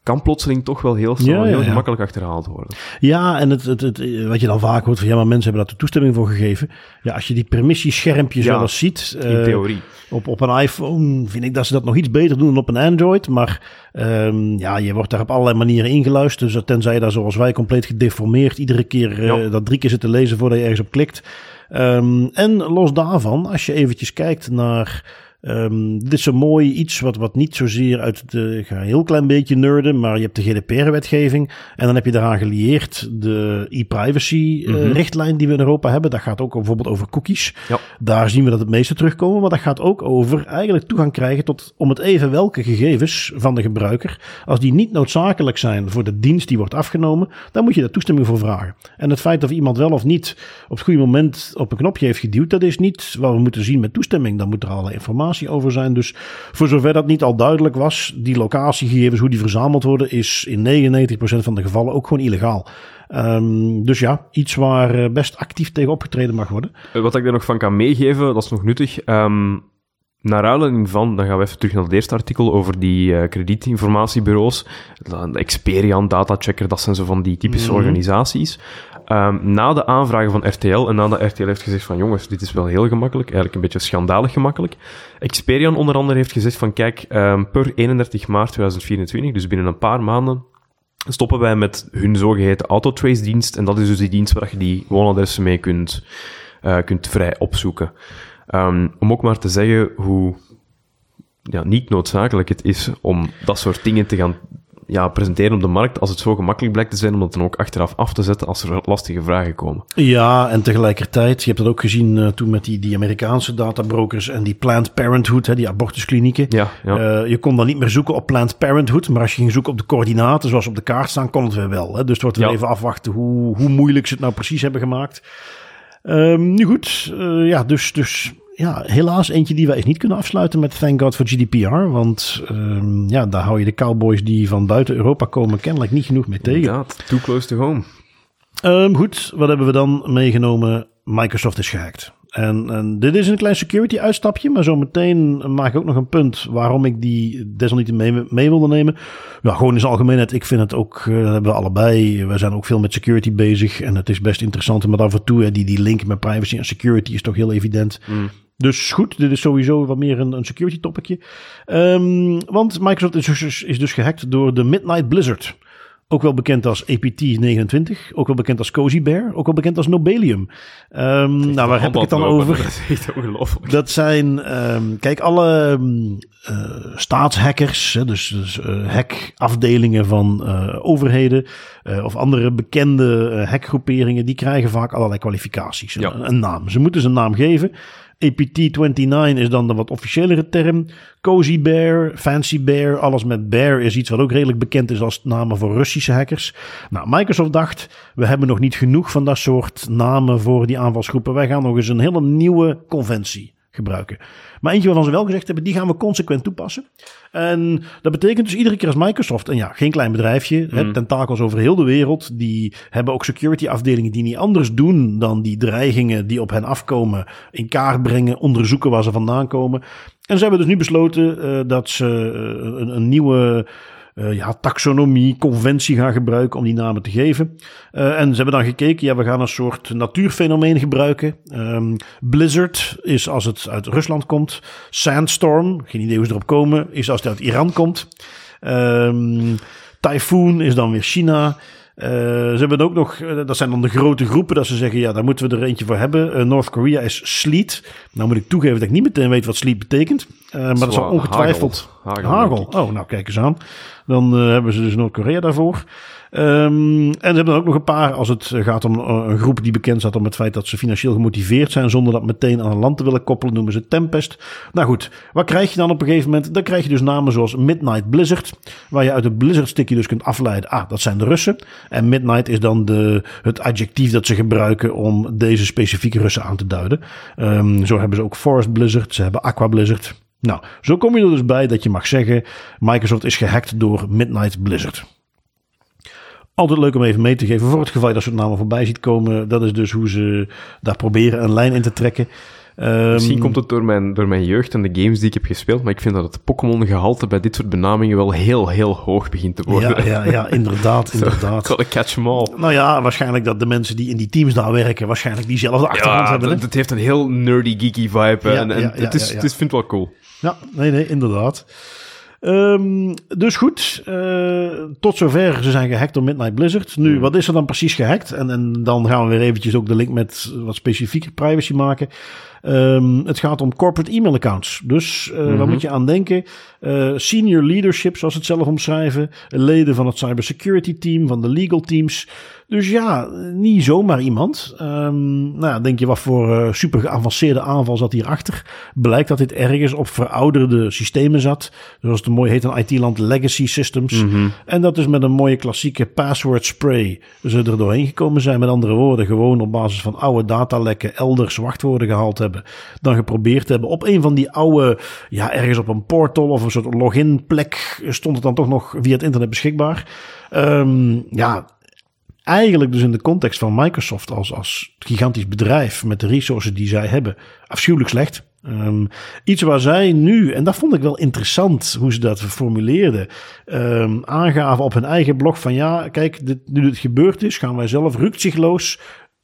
kan plotseling toch wel heel snel, Ja, heel ja. gemakkelijk achterhaald worden. Ja, en het, het, het, wat je dan vaak hoort van ja, maar mensen hebben daar de toestemming voor gegeven. Ja, als je die permissieschermpjes wel eens ziet. In eh, theorie. op, op een iPhone vind ik dat ze dat nog iets beter doen dan op een Android. Maar ehm, ja, je wordt daar op allerlei manieren ingeluisterd. Dus tenzij je daar zoals wij compleet gedeformeerd iedere keer eh, dat drie keer zit te lezen voordat je ergens op klikt. Ehm, en los daarvan, als je eventjes kijkt naar... ehm, dit is een mooi iets wat, wat niet zozeer uit de... Ik ga een heel klein beetje nerden, maar je hebt de GDPR-wetgeving. En dan heb je daaraan gelieerd de e-privacy-richtlijn die we in Europa hebben. Dat gaat ook bijvoorbeeld over cookies. Ja. Daar zien we dat het meeste terugkomen. Maar dat gaat ook over eigenlijk toegang krijgen tot om het even welke gegevens van de gebruiker. Als die niet noodzakelijk zijn voor de dienst die wordt afgenomen, dan moet je daar toestemming voor vragen. En het feit of iemand wel of niet op het goede moment op een knopje heeft geduwd, dat is niet wat we moeten zien met toestemming. Dan moet er allerlei informatie over zijn. Dus voor zover dat niet al duidelijk was, die locatiegegevens, hoe die verzameld worden, is in 99% van de gevallen ook gewoon illegaal. Ehm, dus ja, iets waar eh, best actief tegen opgetreden mag worden. Eh, Wat ik er nog van kan meegeven, dat is nog nuttig. Ehm naar aanleiding van, dan gaan we even terug naar het eerste artikel over die eh, kredietinformatiebureaus. Experian, Datachecker, dat zijn zo van die typische Mhm. organisaties. Ehm, na de aanvragen van RTL en nadat RTL heeft gezegd van jongens, dit is wel heel gemakkelijk, eigenlijk een beetje schandalig gemakkelijk. Experian onder andere heeft gezegd van kijk, ehm, per 31 maart 2024, dus binnen een paar maanden, stoppen wij met hun zogeheten autotrace-dienst. En dat is dus die dienst waar je die woonadressen mee kunt, eh, kunt vrij opzoeken. Ehm, om ook maar te zeggen hoe ja, niet noodzakelijk het is om dat soort dingen te gaan ja, presenteren op de markt als het zo gemakkelijk blijkt te zijn om dat dan ook achteraf af te zetten als er lastige vragen komen. Ja, en tegelijkertijd, je hebt dat ook gezien uh, toen met die, die Amerikaanse databrokers en die Planned Parenthood, hè, die abortusklinieken. Ja, ja. Uh, je kon dan niet meer zoeken op Planned Parenthood, maar als je ging zoeken op de coördinaten zoals op de kaart staan, kon het weer wel. Hè. Dus het wordt weer Ja. even afwachten hoe, hoe moeilijk ze het nou precies hebben gemaakt. Ehm, nu goed, eh, ja, dus, dus ja, helaas eentje die wij eens niet kunnen afsluiten met Thank God for GDPR. Want ehm, ja, daar hou je de cowboys die van buiten Europa komen kennelijk niet genoeg mee tegen. Inderdaad, too close to home. Ehm, goed, wat hebben we dan meegenomen? Microsoft is gehackt. En, en dit is een klein security uitstapje, maar zometeen maak ik ook nog een punt waarom ik die desalniettemin mee, mee wilde nemen. Ja, gewoon in zijn algemeenheid, ik vind het ook, eh, dat hebben we allebei, we zijn ook veel met security bezig en het is best interessant. Maar af en toe, hè, die, die link met privacy en security is toch heel evident. Mm. Dus goed, dit is sowieso wat meer een, een security topicje. Ehm, want Microsoft is dus, is dus gehackt door de Midnight Blizzard. Ook wel bekend als APT29, ook wel bekend als Cozy Bear, ook wel bekend als Nobelium. Ehm, nou, waar heb ik het dan over? Dat is ongelooflijk. Dat zijn, ehm, kijk, alle um, uh, staatshackers, dus, dus uh, hackafdelingen van uh, overheden of andere bekende hackgroeperingen, die krijgen vaak allerlei kwalificaties, Ja. een, een naam. Ze moeten ze een naam geven. APT29 is dan de wat officiëlere term. Cozy Bear, Fancy Bear, alles met Bear is iets wat ook redelijk bekend is als namen voor Russische hackers. Nou, Microsoft dacht, we hebben nog niet genoeg van dat soort namen voor die aanvalsgroepen. Wij gaan nog eens een hele nieuwe conventie gebruiken. Maar eentje waarvan ze wel gezegd hebben, die gaan we consequent toepassen. En dat betekent dus iedere keer als Microsoft, en ja, geen klein bedrijfje, mm. hè, tentakels over heel de wereld, die hebben ook security afdelingen die niet anders doen dan die dreigingen die op hen afkomen in kaart brengen, onderzoeken waar ze vandaan komen. En ze hebben dus nu besloten uh, dat ze uh, een, een nieuwe uh, ja, taxonomie, conventie gaan gebruiken om die namen te geven. Uh, en ze hebben dan gekeken, ja, we gaan een soort natuurfenomeen gebruiken. Um, Blizzard is als het uit Rusland komt. Sandstorm, geen idee hoe ze erop komen, is als het uit Iran komt. Um, Typhoon is dan weer China. Uh, ze hebben ook nog, dat zijn dan de grote groepen, dat ze zeggen, ja, daar moeten we er eentje voor hebben. Uh, North Korea is sleet. Nou moet ik toegeven dat ik niet meteen weet wat sleet betekent. maar dat zal ongetwijfeld... Hagel. Hagel. Oh, nou kijk eens aan. Dan hebben ze dus Noord-Korea daarvoor. Um, en ze hebben dan ook nog een paar, als het gaat om een groep die bekend staat om het feit dat ze financieel gemotiveerd zijn, zonder dat meteen aan een land te willen koppelen, noemen ze Tempest. Nou goed, wat krijg je dan op een gegeven moment? Dan krijg je dus namen zoals Midnight Blizzard, waar je uit het Blizzard-stickje dus kunt afleiden, ah, dat zijn de Russen. En Midnight is dan de, het adjectief dat ze gebruiken om deze specifieke Russen aan te duiden. Um, zo hebben ze ook Forest Blizzard, ze hebben Aqua Blizzard. Nou, zo kom je er dus bij dat je mag zeggen, Microsoft is gehackt door Midnight Blizzard. Altijd leuk om even mee te geven voor het geval dat soort namen voorbij ziet komen. Dat is dus hoe ze daar proberen een lijn in te trekken. Um, Misschien komt het door mijn, door mijn jeugd en de games die ik heb gespeeld, maar ik vind dat het Pokémon-gehalte bij dit soort benamingen wel heel, heel hoog begint te worden. Ja, ja, ja inderdaad, inderdaad. Catch them all. Nou ja, waarschijnlijk dat de mensen die in die teams daar werken, waarschijnlijk diezelfde achtergrond ja, hebben. Hè? Het heeft een heel nerdy, geeky vibe. En, en het is, het is, vind het wel cool. Ja, nee, nee, inderdaad. Um, dus goed, uh, tot zover ze zijn gehackt door Midnight Blizzard. Nu, mm. wat is er dan precies gehackt? En, en dan gaan we weer eventjes ook de link met wat specifieke privacy maken. Um, het gaat om corporate e-mail accounts. Dus uh, mm -hmm. waar moet je aan denken? Uh, senior leadership, zoals ze het zelf omschrijven. Leden van het cybersecurity team, van de legal teams. Dus ja, niet zomaar iemand. Um, nou, denk je wat voor uh, super geavanceerde aanval zat hierachter? Blijkt dat dit ergens op verouderde systemen zat. Zoals het mooi heet in IT-land legacy systems. Mm -hmm. En dat is met een mooie klassieke password spray ze er doorheen gekomen zijn. Met andere woorden, gewoon op basis van oude datalekken elders wachtwoorden gehaald hebben. Dan geprobeerd hebben op een van die oude, ja, ergens op een portal of een soort login plek stond het dan toch nog via het internet beschikbaar. Um, ja, eigenlijk dus in de context van Microsoft als, als gigantisch bedrijf met de resources die zij hebben, afschuwelijk slecht. Um, iets waar zij nu, en dat vond ik wel interessant hoe ze dat formuleerden, um, aangaven op hun eigen blog van ja, kijk, dit, nu dit gebeurd is, gaan wij zelf rukzichtloos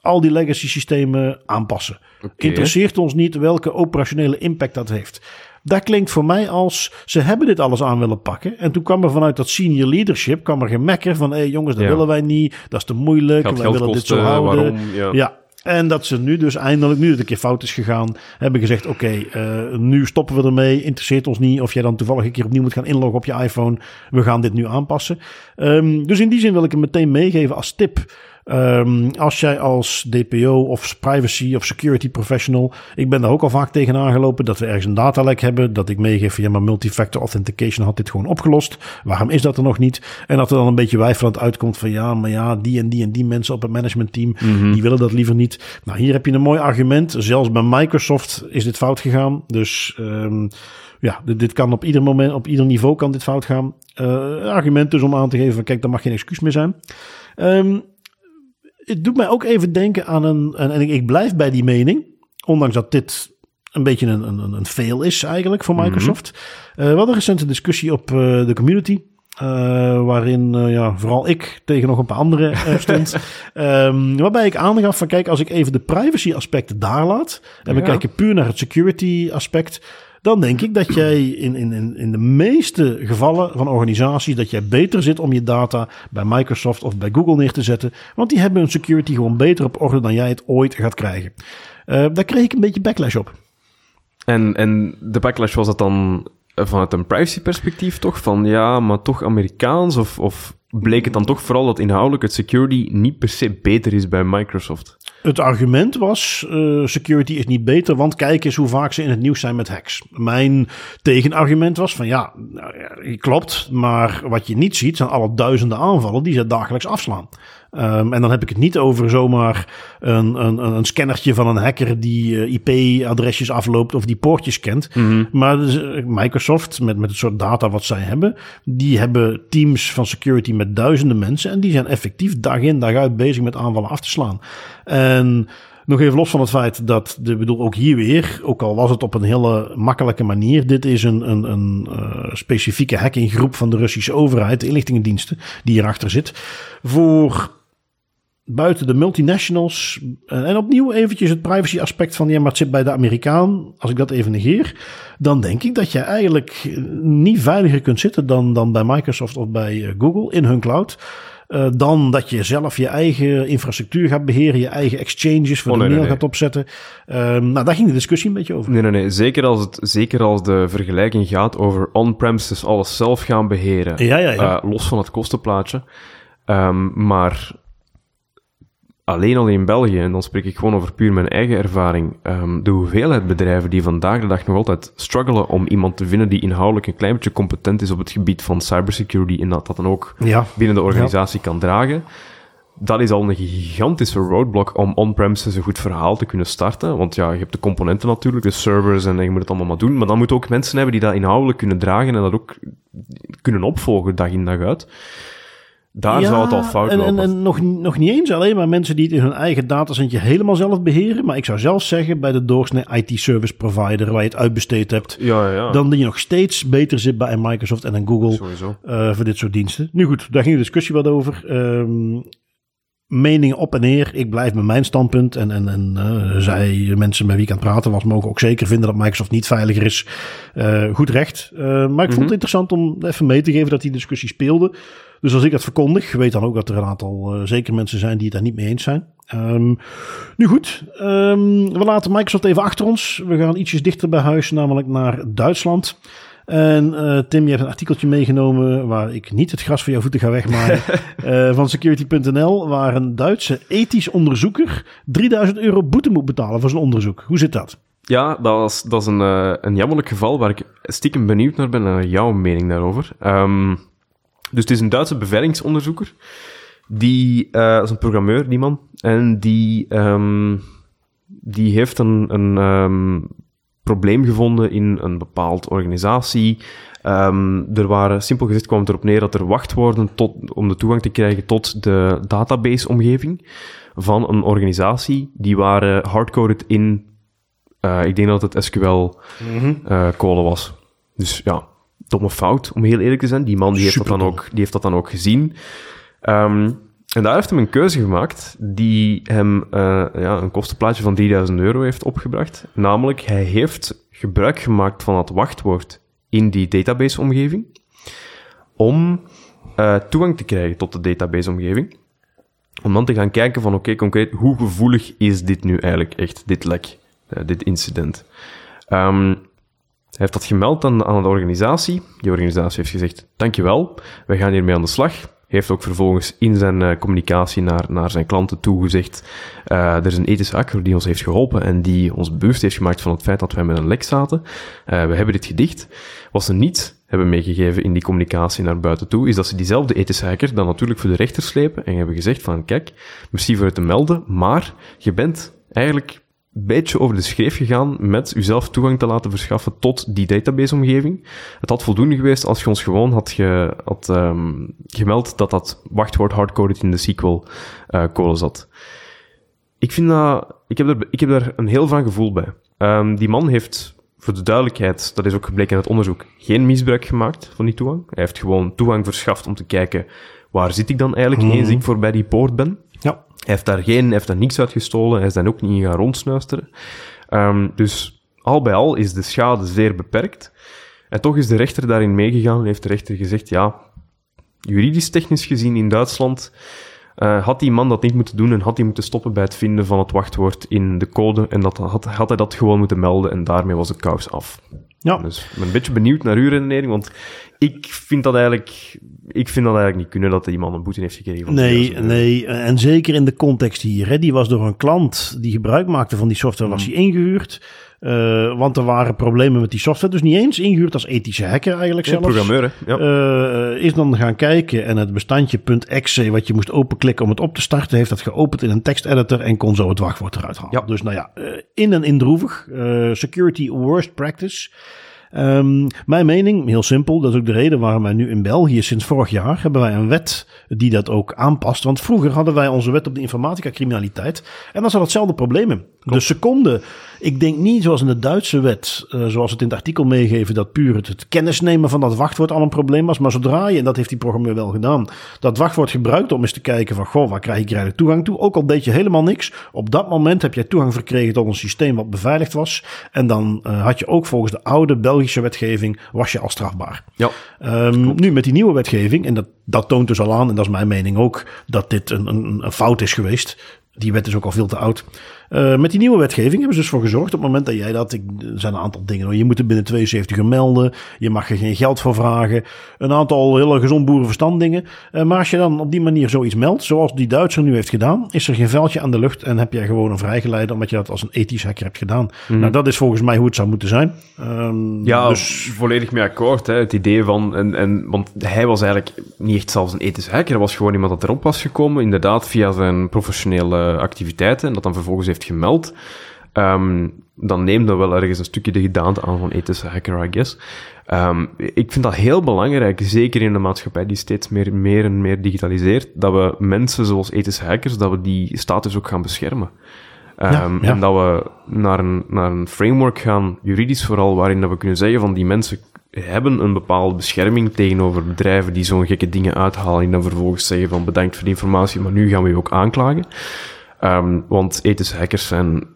al die legacy systemen aanpassen. Okay. Interesseert ons niet welke operationele impact dat heeft. Dat klinkt voor mij als ze hebben dit alles aan willen pakken. En toen kwam er vanuit dat senior leadership kwam er gemekker van hé hey jongens, dat Ja. willen wij niet, dat is te moeilijk, wij willen dit zo houden. waarom? Ja. Ja. En dat ze nu dus eindelijk, nu het een keer fout is gegaan, hebben gezegd: Oké, eh, nu stoppen we ermee. Interesseert ons niet of jij dan toevallig een keer opnieuw moet gaan inloggen op je iPhone. We gaan dit nu aanpassen. Ehm, dus in die zin wil ik hem meteen meegeven als tip. Um, als jij als DPO of privacy of security professional, ik ben daar ook al vaak tegen aangelopen dat we ergens een datalek hebben, dat ik meegeef, ja maar multifactor authentication had dit gewoon opgelost. Waarom is dat er nog niet? En dat er dan een beetje weifelend uitkomt van ja, maar ja, die en die en die mensen op het managementteam, mm die willen dat liever niet. Nou, hier heb je een mooi argument. Zelfs bij Microsoft is dit fout gegaan. Dus um, ja, dit, dit, kan op ieder moment, op ieder niveau kan dit fout gaan. Uh, argument dus om aan te geven van kijk, daar mag geen excuus meer zijn. Um, het doet mij ook even denken aan een. En ik blijf bij die mening. Ondanks dat dit een beetje een, een, een fail is eigenlijk voor Microsoft. Mm -hmm. uh, we hadden een recente discussie op uh, de community. Uh, waarin ja, vooral ik tegen nog een paar anderen stond. um, waarbij ik aangaf van kijk, als ik even de privacy aspecten daar laat. En ja. we kijken puur naar het security aspect dan denk ik dat jij in, in, in de meeste gevallen van organisaties, dat jij beter zit om je data bij Microsoft of bij Google neer te zetten. Want die hebben hun security gewoon beter op orde dan jij het ooit gaat krijgen. Uh, daar kreeg ik een beetje backlash op. En, en de backlash was dat dan vanuit een privacy perspectief toch? Van ja, maar toch Amerikaans? Of, of bleek het dan toch vooral dat inhoudelijk het security niet per se beter is bij Microsoft? Het argument was, uh, security is niet beter, want kijk eens hoe vaak ze in het nieuws zijn met hacks. Mijn tegenargument was van ja, nou, klopt, maar wat je niet ziet zijn alle duizenden aanvallen die ze dagelijks afslaan. Um, en dan heb ik het niet over zomaar een, een, een scannertje van een hacker die uh, IP-adresjes afloopt of die poortjes kent. Mm -hmm. Maar dus, Microsoft, met, met het soort data wat zij hebben, die hebben teams van security met duizenden mensen en die zijn effectief dag in dag uit bezig met aanvallen af te slaan. En nog even los van het feit dat, de, bedoel, ook hier weer, ook al was het op een hele makkelijke manier, dit is een, een, een uh, specifieke hackinggroep van de Russische overheid, de inlichtingendiensten, die hierachter zit, voor buiten de multinationals. En opnieuw eventjes het privacy aspect van ja, maar het zit bij de Amerikaan. Als ik dat even negeer, dan denk ik dat je eigenlijk niet veiliger kunt zitten dan, dan bij Microsoft of bij Google in hun cloud. Uh, dan dat je zelf je eigen infrastructuur gaat beheren, je eigen exchanges voor oh, nee, de mail nee, nee. gaat opzetten. Uh, nou, daar ging de discussie een beetje over. Nee, nee, nee. Zeker als, het, zeker als de vergelijking gaat over on-premises alles zelf gaan beheren. Ja, ja, ja. Uh, los van het kostenplaatje. Um, maar alleen al in België, en dan spreek ik gewoon over puur mijn eigen ervaring, um, de hoeveelheid bedrijven die vandaag de dag nog altijd struggelen om iemand te vinden die inhoudelijk een klein beetje competent is op het gebied van cybersecurity en dat dat dan ook ja. binnen de organisatie ja. kan dragen. Dat is al een gigantische roadblock om on-premises een goed verhaal te kunnen starten. Want ja, je hebt de componenten natuurlijk, de servers en je moet het allemaal maar doen. Maar dan moet ook mensen hebben die dat inhoudelijk kunnen dragen en dat ook kunnen opvolgen dag in dag uit. Daar ja, zou het al fout en, lopen. En, en nog, nog niet eens alleen maar mensen die het in hun eigen datacentje helemaal zelf beheren. Maar ik zou zelfs zeggen bij de doorsnee IT-service provider waar je het uitbesteed hebt. Ja, ja. Dan dat je nog steeds beter zit bij een Microsoft en een Google uh, voor dit soort diensten. Nu goed, daar ging de discussie wat over. Um, meningen op en neer. Ik blijf met mijn standpunt. En, en, en uh, zij, mensen met wie ik aan het praten was, mogen ook zeker vinden dat Microsoft niet veiliger is. Uh, goed recht. Uh, maar ik mm -hmm. vond het interessant om even mee te geven dat die discussie speelde. Dus als ik dat verkondig, weet dan ook dat er een aantal zeker mensen zijn die het daar niet mee eens zijn. Um, nu goed, um, we laten Microsoft even achter ons. We gaan ietsjes dichter bij huis, namelijk naar Duitsland. En uh, Tim, je hebt een artikeltje meegenomen waar ik niet het gras voor jouw voeten ga wegmaaien. uh, van security.nl, waar een Duitse ethisch onderzoeker 3000 euro boete moet betalen voor zijn onderzoek. Hoe zit dat? Ja, dat, was, dat is een, uh, een jammerlijk geval waar ik stiekem benieuwd naar ben, naar jouw mening daarover. Um, dus het is een Duitse beveiligingsonderzoeker. Die uh, is een programmeur, die man. En die, um, die heeft een, een um, probleem gevonden in een bepaald organisatie. Um, er waren, simpel gezegd kwam het erop neer dat er wachtwoorden tot, om de toegang te krijgen tot de database-omgeving van een organisatie. Die waren hardcoded in, uh, ik denk dat het SQL mm -hmm. uh, kolen was. Dus ja, domme fout, om heel eerlijk te zijn. Die man die heeft, dat dan, ook, die heeft dat dan ook gezien. Um, en daar heeft hij een keuze gemaakt die hem uh, ja, een kostenplaatje van 3000 euro heeft opgebracht. Namelijk, hij heeft gebruik gemaakt van het wachtwoord in die database-omgeving om uh, toegang te krijgen tot de database-omgeving. Om dan te gaan kijken van, oké, concreet, hoe gevoelig is dit nu eigenlijk echt, dit lek, uh, dit incident? Um, hij heeft dat gemeld aan, aan de organisatie. Die organisatie heeft gezegd, dankjewel, wij gaan hiermee aan de slag heeft ook vervolgens in zijn uh, communicatie naar, naar zijn klanten toe gezegd, uh, er is een ethische hacker die ons heeft geholpen en die ons bewust heeft gemaakt van het feit dat wij met een lek zaten. Uh, we hebben dit gedicht. Wat ze niet hebben meegegeven in die communicatie naar buiten toe, is dat ze diezelfde ethische hacker dan natuurlijk voor de rechter slepen en hebben gezegd van, kijk, merci voor het te melden, maar je bent eigenlijk beetje over de schreef gegaan met uzelf toegang te laten verschaffen tot die databaseomgeving. Het had voldoende geweest als je ons gewoon had, ge, had um, gemeld dat dat wachtwoord hardcoded in de SQL-code uh, zat. Ik vind dat, ik heb, er, ik heb daar een heel van gevoel bij. Um, die man heeft, voor de duidelijkheid, dat is ook gebleken in het onderzoek, geen misbruik gemaakt van die toegang. Hij heeft gewoon toegang verschaft om te kijken, waar zit ik dan eigenlijk Mhm. eens ik voorbij die poort ben. Ja. Heeft daar geen, heeft daar niks uit gestolen. Hij is daar ook niet gaan rondsnuisteren. Um, dus al bij al is de schade zeer beperkt. En toch is de rechter daarin meegegaan heeft de rechter gezegd, ja, juridisch technisch gezien in Duitsland uh, had die man dat niet moeten doen en had hij moeten stoppen bij het vinden van het wachtwoord in de code en dat had, had hij dat gewoon moeten melden en daarmee was de kous af. Ja. Dus ik ben een beetje benieuwd naar uw redenering, want ik vind dat eigenlijk, ik vind dat eigenlijk niet kunnen dat die man een boete heeft gekregen. Nee, 2000 euro. nee, en zeker in de context hier. Hè. Die was door een klant die gebruik maakte van die software, was hij ingehuurd. Uh, want er waren problemen met die software. Dus niet eens ingehuurd als ethische hacker eigenlijk Ja, zelfs. programmeur, hè. Ja. Uh, is dan gaan kijken en het bestandje .exe wat je moest openklikken om het op te starten, heeft dat geopend in een teksteditor en kon zo het wachtwoord eruit halen. Ja. Dus nou ja, uh, in en indroevig. Uh, security worst practice. Um, mijn mening, heel simpel, dat is ook de reden waarom wij nu in België sinds vorig jaar hebben wij een wet die dat ook aanpast. Want vroeger hadden wij onze wet op de informatica criminaliteit en dan zat hetzelfde probleem in. De seconde, ik denk niet zoals in de Duitse wet, uh, zoals het in het artikel meegeven, dat puur het, het kennisnemen van dat wachtwoord al een probleem was. Maar zodra je, en dat heeft die programmeur wel gedaan, dat wachtwoord gebruikt om eens te kijken van, goh, waar krijg ik eigenlijk toegang toe? Ook al deed je helemaal niks, op dat moment heb jij toegang verkregen tot een systeem wat beveiligd was. En dan uh, had je ook volgens de oude Belgische wetgeving, was je al strafbaar. Ja. Um, nu met die nieuwe wetgeving, en dat, dat toont dus al aan, en dat is mijn mening ook, dat dit een, een, een fout is geweest. Die wet is ook al veel te oud. Uh, met die nieuwe wetgeving hebben ze dus voor gezorgd. Op het moment dat jij dat. Ik, er zijn een aantal dingen. Hoor. Je moet het binnen 72 uur melden. Je mag er geen geld voor vragen. Een aantal hele gezond boerenverstand dingen. Uh, maar als je dan op die manier zoiets meldt. Zoals die Duitser nu heeft gedaan. Is er geen veldje aan de lucht. En heb jij gewoon een vrijgeleide. Omdat je dat als een ethisch hacker hebt gedaan. Mm. Nou, dat is volgens mij hoe het zou moeten zijn. Um, ja, dus... volledig mee akkoord. Hè. Het idee van. En, en, want hij was eigenlijk niet echt zelfs een ethisch hacker. Hij was gewoon iemand dat erop was gekomen. Inderdaad, via zijn professionele activiteiten. En dat dan vervolgens heeft gemeld. Um, dan neemt dat wel ergens een stukje de gedaante aan van ethische hacker, I guess. Um, ik vind dat heel belangrijk, zeker in een maatschappij die steeds meer, meer en meer digitaliseert, dat we mensen zoals ethische hackers, dat we die status ook gaan beschermen. Um, ja, ja. En dat we naar een, naar een framework gaan, juridisch vooral, waarin dat we kunnen zeggen van die mensen hebben een bepaalde bescherming tegenover bedrijven die zo'n gekke dingen uithalen en dan vervolgens zeggen van bedankt voor die informatie, maar nu gaan we je ook aanklagen. Um, want ethische hackers zijn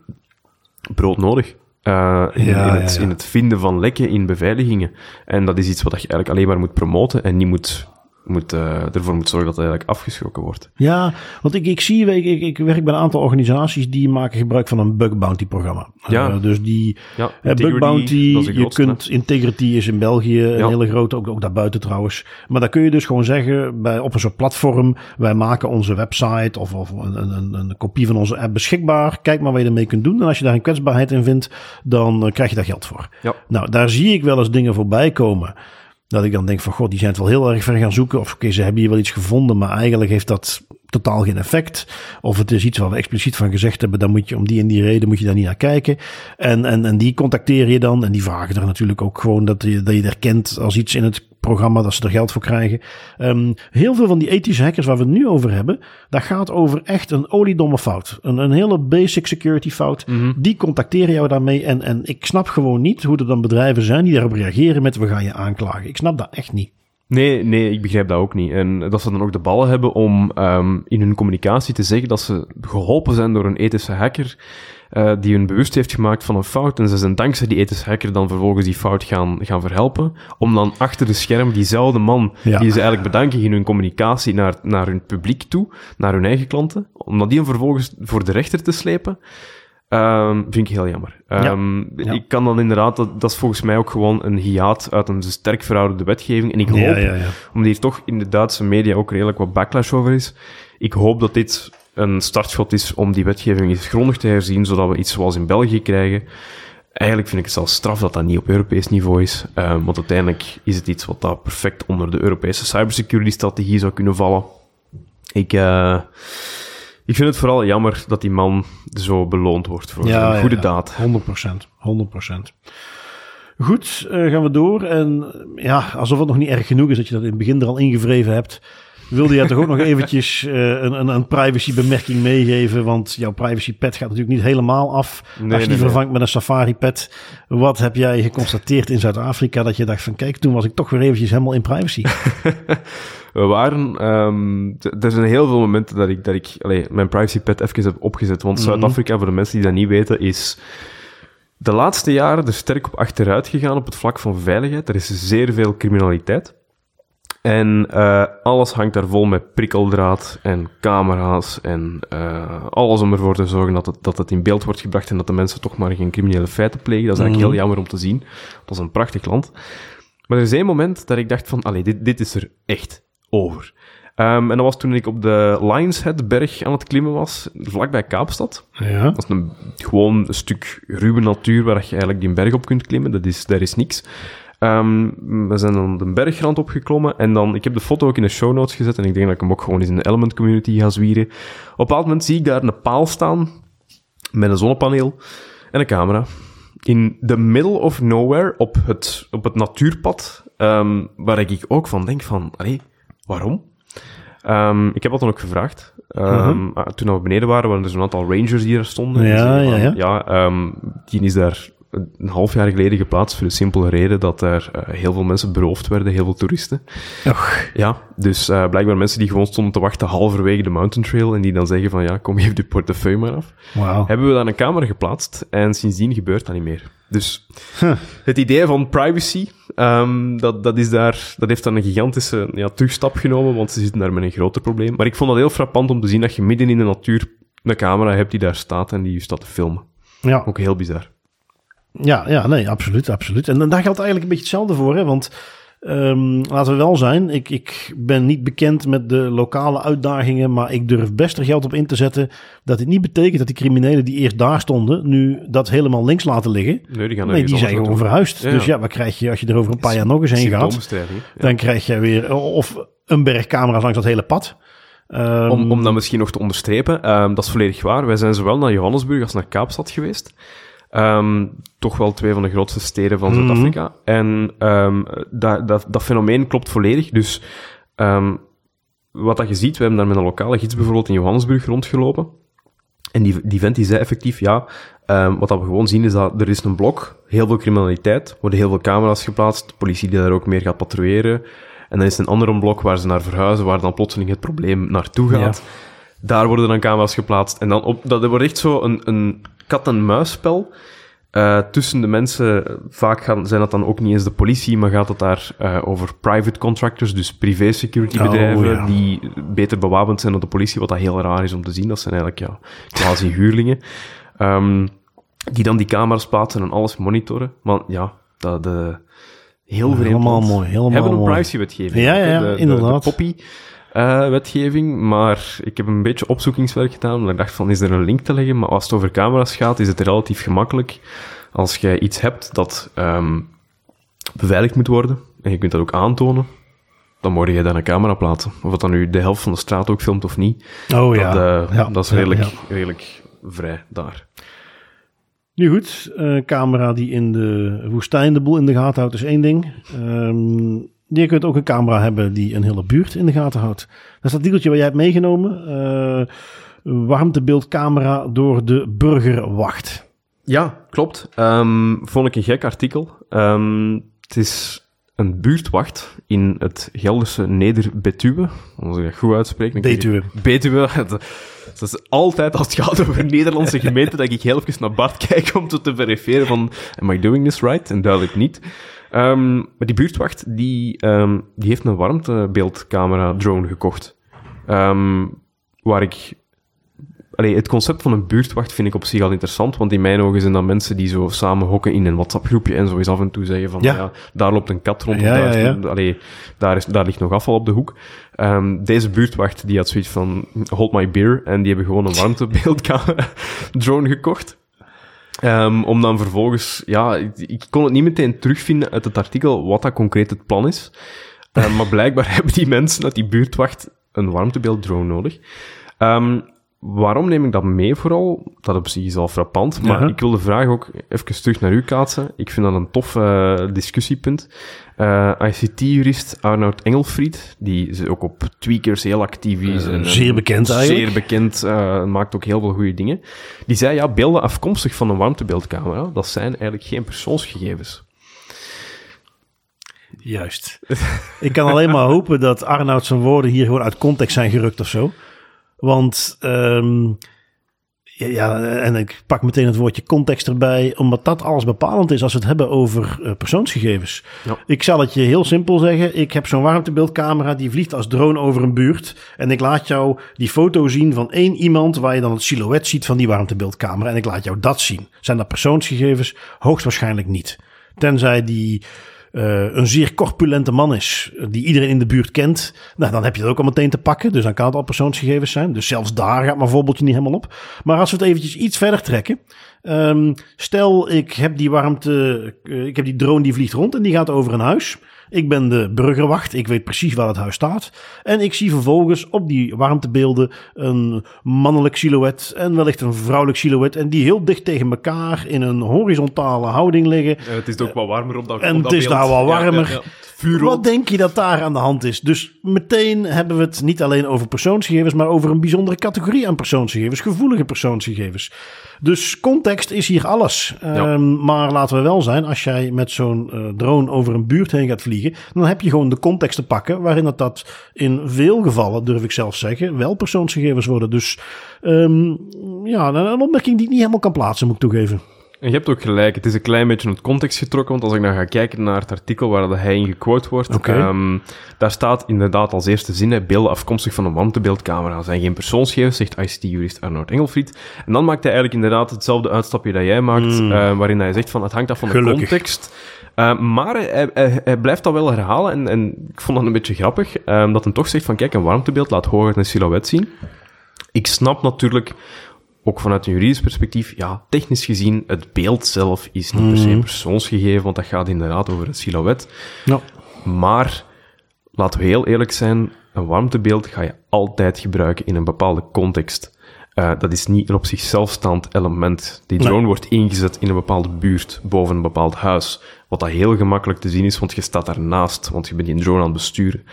broodnodig. Uh, in, ja, in, het, ja, ja. in het vinden van lekken in beveiligingen. En dat is iets wat je eigenlijk alleen maar moet promoten en niet moet, moet, uh, ervoor moet zorgen dat het eigenlijk afgeschrokken wordt. Ja, want ik, ik zie, ik, ik, ik werk bij een aantal organisaties die maken gebruik van een bug bounty programma. Ja. Uh, dus die ja, bug bounty, je kunt, Integrity is in België een hele grote, ook, ook daarbuiten trouwens. Maar dan kun je dus gewoon zeggen, bij, op een soort platform, wij maken onze website of, of een, een, een, kopie van onze app beschikbaar. Kijk maar wat je ermee kunt doen. En als je daar een kwetsbaarheid in vindt, dan krijg je daar geld voor. Ja. Nou, daar zie ik wel eens dingen voorbij komen. Dat ik dan denk van, god, die zijn het wel heel erg ver gaan zoeken. Of oké, okay, ze hebben hier wel iets gevonden, maar eigenlijk heeft dat totaal geen effect. Of het is iets waar we expliciet van gezegd hebben, dan moet je om die en die reden moet je daar niet naar kijken. En, en, en die contacteer je dan en die vragen er natuurlijk ook gewoon dat je, dat je herkent als iets in het programma dat ze er geld voor krijgen. Um, heel veel van die ethische hackers waar we het nu over hebben, dat gaat over echt een oliedomme fout. Een, een hele basic security fout. Mm -hmm. Die contacteren jou daarmee en, en ik snap gewoon niet hoe er dan bedrijven zijn die daarop reageren met we gaan je aanklagen. Ik snap dat echt niet. Nee, nee, ik begrijp dat ook niet. En dat ze dan ook de ballen hebben om um, in hun communicatie te zeggen dat ze geholpen zijn door een ethische hacker uh, die hun bewust heeft gemaakt van een fout. En ze zijn dankzij die ethische hacker dan vervolgens die fout gaan, gaan verhelpen. Om dan achter de scherm diezelfde man, ja. die ze eigenlijk bedanken in hun communicatie naar, naar hun publiek toe, naar hun eigen klanten, om die dan vervolgens voor de rechter te slepen. Um, vind ik heel jammer. Um, ja. Ik kan dan inderdaad, dat, dat is volgens mij ook gewoon een hiaat uit een sterk verouderde wetgeving. En ik hoop, ja, omdat hier toch in de Duitse media ook redelijk wat backlash over is, ik hoop dat dit een startschot is om die wetgeving eens grondig te herzien, zodat we iets zoals in België krijgen. Eigenlijk vind ik het zelfs straf dat dat niet op Europees niveau is, um, want uiteindelijk is het iets wat daar perfect onder de Europese cybersecurity-strategie zou kunnen vallen. Ik... Uh, ik vind het vooral jammer dat die man zo beloond wordt voor ja, een goede ja, daad. 100%. 100%. Goed, uh, gaan we door. En ja, alsof het nog niet erg genoeg is dat je dat in het begin er al ingevreven hebt, wilde jij toch ook nog eventjes uh, een, een, een privacy-bemerking meegeven? Want jouw privacy-pet gaat natuurlijk niet helemaal af nee, als je die nee, vervangt met een safari-pet. Wat heb jij geconstateerd in Zuid-Afrika dat je dacht van kijk, toen was ik toch weer eventjes helemaal in privacy? we waren, um, er zijn heel veel momenten dat ik, dat ik allez, mijn privacy pet even heb opgezet. Want mhm. Zuid-Afrika, voor de mensen die dat niet weten, is de laatste jaren er sterk op achteruit gegaan op het vlak van veiligheid. Er is zeer veel criminaliteit. En uh, alles hangt daar vol met prikkeldraad en camera's en uh, alles om ervoor te zorgen dat het, dat het in beeld wordt gebracht en dat de mensen toch maar geen criminele feiten plegen. Dat is eigenlijk mhm. heel jammer om te zien. Dat is een prachtig land. Maar er is één moment dat ik dacht van, allee, dit, dit is er echt over. Um, en dat was toen ik op de Lionshead-berg aan het klimmen was, vlakbij Kaapstad. Ja. Dat is een, gewoon een stuk ruwe natuur waar je eigenlijk die berg op kunt klimmen. Dat is, daar is niks. Um, we zijn dan de bergrand opgeklommen en dan, ik heb de foto ook in de show notes gezet en ik denk dat ik hem ook gewoon eens in de Element community ga zwieren. Op een bepaald moment zie ik daar een paal staan met een zonnepaneel en een camera. In the middle of nowhere, op het, op het natuurpad, um, waar ik ook van denk van, allee, Waarom? Um, ik heb dat dan ook gevraagd. Um, uh Toen we beneden waren, waren er zo'n aantal rangers die er stonden. Ja, ja, ja. ja um, die is daar een half jaar geleden geplaatst voor de simpele reden dat er uh, heel veel mensen beroofd werden, heel veel toeristen. Och. Ja, dus uh, blijkbaar mensen die gewoon stonden te wachten halverwege de mountain trail en die dan zeggen van ja, kom geef de portefeuille maar af. Wow. Hebben we dan een camera geplaatst en sindsdien gebeurt dat niet meer. Dus huh. het idee van privacy, um, dat, dat, is daar, dat heeft dan een gigantische ja, terugstap genomen, want ze zitten daar met een groter probleem. Maar ik vond dat heel frappant om te zien dat je midden in de natuur een camera hebt die daar staat en die je staat te filmen. Ja. Ook heel bizar. Ja, ja, nee, absoluut, absoluut. En daar geldt eigenlijk een beetje hetzelfde voor, hè, want um, laten we wel zijn, ik, ik ben niet bekend met de lokale uitdagingen, maar ik durf best er geld op in te zetten dat dit niet betekent dat die criminelen die eerst daar stonden, nu dat helemaal links laten liggen. Nee, die, gaan nee, die zijn gewoon verhuisd. Ja, dus ja, wat krijg je als je er over een paar jaar nog eens heen gaat? Dan krijg je weer, of een berg camera's langs dat hele pad. Um, om, om dat misschien nog te onderstrepen, um, dat is volledig waar. Wij zijn zowel naar Johannesburg als naar Kaapstad geweest. Um, toch wel twee van de grootste steden van Zuid-Afrika. Mm -hmm. En um, dat, dat, dat fenomeen klopt volledig. Dus um, wat dat je ziet, we hebben daar met een lokale gids bijvoorbeeld in Johannesburg rondgelopen. En die, die vent die zei effectief, ja, um, wat dat we gewoon zien is dat er is een blok, heel veel criminaliteit, worden heel veel camera's geplaatst, de politie die daar ook meer gaat patrouilleren. En dan is er een ander blok waar ze naar verhuizen, waar dan plotseling het probleem naartoe gaat. Ja. Daar worden dan camera's geplaatst. En dan op, dat wordt echt zo een, een kat-en-muisspel. Uh, tussen de mensen, vaak gaan, zijn dat dan ook niet eens de politie, maar gaat het daar uh, over private contractors, dus privé-security bedrijven, oh, ja. die beter bewapend zijn dan de politie, wat dat heel raar is om te zien. Dat zijn eigenlijk ja, quasi huurlingen. Um, die dan die camera's plaatsen en alles monitoren. Maar ja, dat, de, heel vreemd. Helemaal mooi, helemaal hebben een privacy-wetgeving. Ja, ja, ja, de, inderdaad. De, de poppy uh, wetgeving, maar ik heb een beetje opzoekingswerk gedaan, omdat ik dacht van, is er een link te leggen? Maar als het over camera's gaat, is het relatief gemakkelijk. Als jij iets hebt dat um, beveiligd moet worden, en je kunt dat ook aantonen, dan moet je daar een camera plaatsen. Of dat dan nu de helft van de straat ook filmt of niet. Oh ja. Dat, uh, ja. dat is redelijk, ja, ja. redelijk vrij daar. Nu goed, uh, camera die in de woestijn de boel in de gaten houdt is één ding. Um, je kunt ook een camera hebben die een hele buurt in de gaten houdt. Dat is dat artikeltje wat jij hebt meegenomen. Uh, warmtebeeldcamera door de burgerwacht. Ja, klopt. Um, vond ik een gek artikel. Um, het is een buurtwacht in het Gelderse Neder-Betuwe. Als ik dat goed uitspreek. Betuwe. Betuwe. Dat is altijd als het gaat over Nederlandse gemeenten dat ik heel even naar Bart kijk om te, te verifiëren van am I doing this right? En duidelijk niet. Ehm, maar die buurtwacht, die, ehm, die heeft een warmtebeeldcamera drone gekocht. Ehm, waar ik... Allee, het concept van een buurtwacht vind ik op zich al interessant, want in mijn ogen zijn dat mensen die zo samen hokken in een WhatsApp-groepje en zo eens af en toe zeggen van, Ja. ja, daar loopt een kat rond, Ja, of daar, ja, allee, daar, is, daar ligt nog afval op de hoek. Deze buurtwacht, die had zoiets van, hold my beer, en die hebben gewoon een warmtebeeldcamera drone gekocht. Ehm, om dan vervolgens, ja, ik, ik kon het niet meteen terugvinden uit het artikel wat dat concreet het plan is. Ehm, maar blijkbaar hebben die mensen uit die buurtwacht een warmtebeelddrone nodig. Ehm, waarom neem ik dat mee vooral? Dat op zich is al frappant, maar ik wil de vraag ook even terug naar u kaatsen. Ik vind dat een tof eh, discussiepunt. Eh, ICT-jurist Arnoud Engelfried, die is ook op tweakers heel actief is. en, zeer en bekend eigenlijk. Zeer bekend, eh, maakt ook heel veel goede dingen. Die zei, ja, beelden afkomstig van een warmtebeeldcamera, dat zijn eigenlijk geen persoonsgegevens. Juist. ik kan alleen maar hopen dat Arnoud zijn woorden hier gewoon uit context zijn gerukt of zo. Want, ehm, ja, en ik pak meteen het woordje context erbij, omdat dat alles bepalend is als we het hebben over eh, persoonsgegevens. Ja. Ik zal het je heel simpel zeggen. Ik heb zo'n warmtebeeldcamera die vliegt als drone over een buurt. En ik laat jou die foto zien van één iemand waar je dan het silhouet ziet van die warmtebeeldcamera. En ik laat jou dat zien. Zijn dat persoonsgegevens? Hoogstwaarschijnlijk niet. Tenzij die eh, een zeer corpulente man is, eh, die iedereen in de buurt kent, nou, dan heb je dat ook al meteen te pakken. Dus dan kan het al persoonsgegevens zijn. Dus zelfs daar gaat mijn voorbeeldje niet helemaal op. Maar als we het eventjes iets verder trekken. Ehm, stel, ik heb die warmte, eh, ik heb die drone die vliegt rond en die gaat over een huis. Ik ben de burgerwacht, ik weet precies waar het huis staat. En ik zie vervolgens op die warmtebeelden een mannelijk silhouet en wellicht een vrouwelijk silhouet. En die heel dicht tegen elkaar in een horizontale houding liggen. het is ook wat warmer op dat En op het is daar wel ja, warmer. ja. Wat denk je dat daar aan de hand is? Dus meteen hebben we het niet alleen over persoonsgegevens, maar over een bijzondere categorie aan persoonsgegevens, gevoelige persoonsgegevens. Dus context is hier alles. Ehm, maar laten we wel zijn, als jij met zo'n eh, drone over een buurt heen gaat vliegen, dan heb je gewoon de context te pakken, waarin dat, dat in veel gevallen, durf ik zelf zeggen, wel persoonsgegevens worden. Dus ehm, ja, een opmerking die ik niet helemaal kan plaatsen, moet ik toegeven. En je hebt ook gelijk, het is een klein beetje uit context getrokken, want als ik dan ga kijken naar het artikel waar dat hij in gequote wordt, Oké. ehm, daar staat inderdaad als eerste zin, hè, beelden afkomstig van een warmtebeeldcamera zijn geen persoonsgegevens, zegt ICT-jurist Arnold Engelfried. En dan maakt hij eigenlijk inderdaad hetzelfde uitstapje dat jij maakt, eh, waarin hij zegt van het hangt af van de Hmm. Context. Uh, maar hij, hij, hij blijft dat wel herhalen en, en ik vond dat een beetje grappig, um, dat hij toch zegt van kijk, een warmtebeeld laat hoger een silhouet zien. Ik snap natuurlijk ook vanuit een juridisch perspectief, ja, technisch gezien, het beeld zelf is niet per se een persoonsgegeven, want dat gaat inderdaad over het silhouet. Ja. Maar, laten we heel eerlijk zijn, een warmtebeeld ga je altijd gebruiken in een bepaalde context. Uh, dat is niet een op zichzelf staand element. Die drone Nee. wordt ingezet in een bepaalde buurt, boven een bepaald huis. Wat dat heel gemakkelijk te zien is, want je staat daarnaast, want je bent die drone aan het besturen.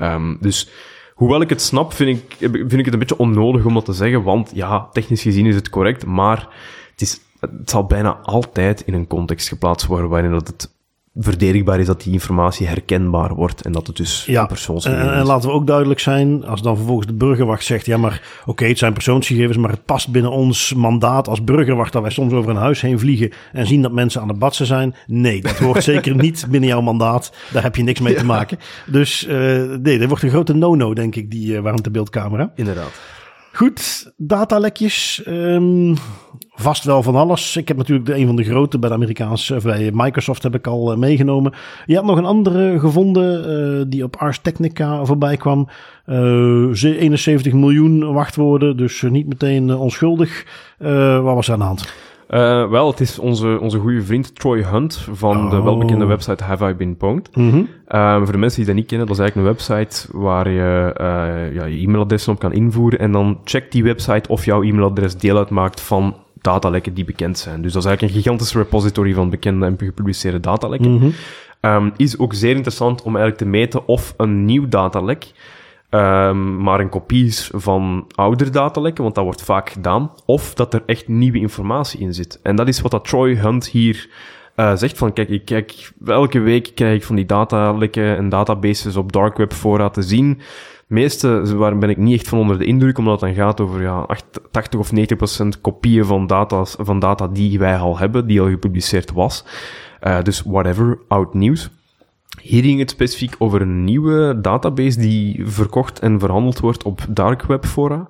Um, dus Hoewel ik het snap, vind ik, vind ik het een beetje onnodig om dat te zeggen, want ja, technisch gezien is het correct, maar het, is, het zal bijna altijd in een context geplaatst worden waarin dat het verdedigbaar is dat die informatie herkenbaar wordt en dat het dus Ja, persoonsgegevens en, en laten we ook duidelijk zijn, als dan vervolgens de burgerwacht zegt, ja maar oké, het zijn persoonsgegevens, maar het past binnen ons mandaat als burgerwacht dat wij soms over een huis heen vliegen en zien dat mensen aan het batsen zijn. Nee, dat hoort zeker niet binnen jouw mandaat. Daar heb je niks mee te maken. Dus uh, nee, dat wordt een grote no-no, denk ik, die uh, warmtebeeldcamera. Inderdaad. Goed, datalekjes. Um, vast wel van alles. Ik heb natuurlijk de, een van de grote bij de Amerikaanse, bij Microsoft heb ik al uh, meegenomen. Je hebt nog een andere gevonden uh, die op Ars Technica voorbij kwam. Uh, 71 miljoen wachtwoorden, dus niet meteen onschuldig. Wat was er aan de hand? Uh, wel, het is onze, onze goede vriend Troy Hunt van oh. de welbekende website Have I Been Pwned. Mm -hmm. uh, voor de mensen die dat niet kennen, dat is eigenlijk een website waar je uh, ja, je e-mailadres op kan invoeren en dan checkt die website of jouw e-mailadres deel uitmaakt van datalekken die bekend zijn. Dus dat is eigenlijk een gigantische repository van bekende en gepubliceerde datalekken. Mm -hmm. um, is ook zeer interessant om eigenlijk te meten of een nieuw datalek Um, maar een kopie van ouder datalekken, want dat wordt vaak gedaan, of dat er echt nieuwe informatie in zit. En dat is wat dat Troy Hunt hier uh, zegt van, kijk, ik kijk, elke week krijg ik van die datalekken en databases op dark web fora te zien. Meeste waar ben ik niet echt van onder de indruk, omdat het dan gaat over ja, 80 of 90 procent kopieën van, data's, van data die wij al hebben, die al gepubliceerd was. Uh, dus whatever, oud nieuws. Hier ging het specifiek over een nieuwe database die verkocht en verhandeld wordt op dark web fora.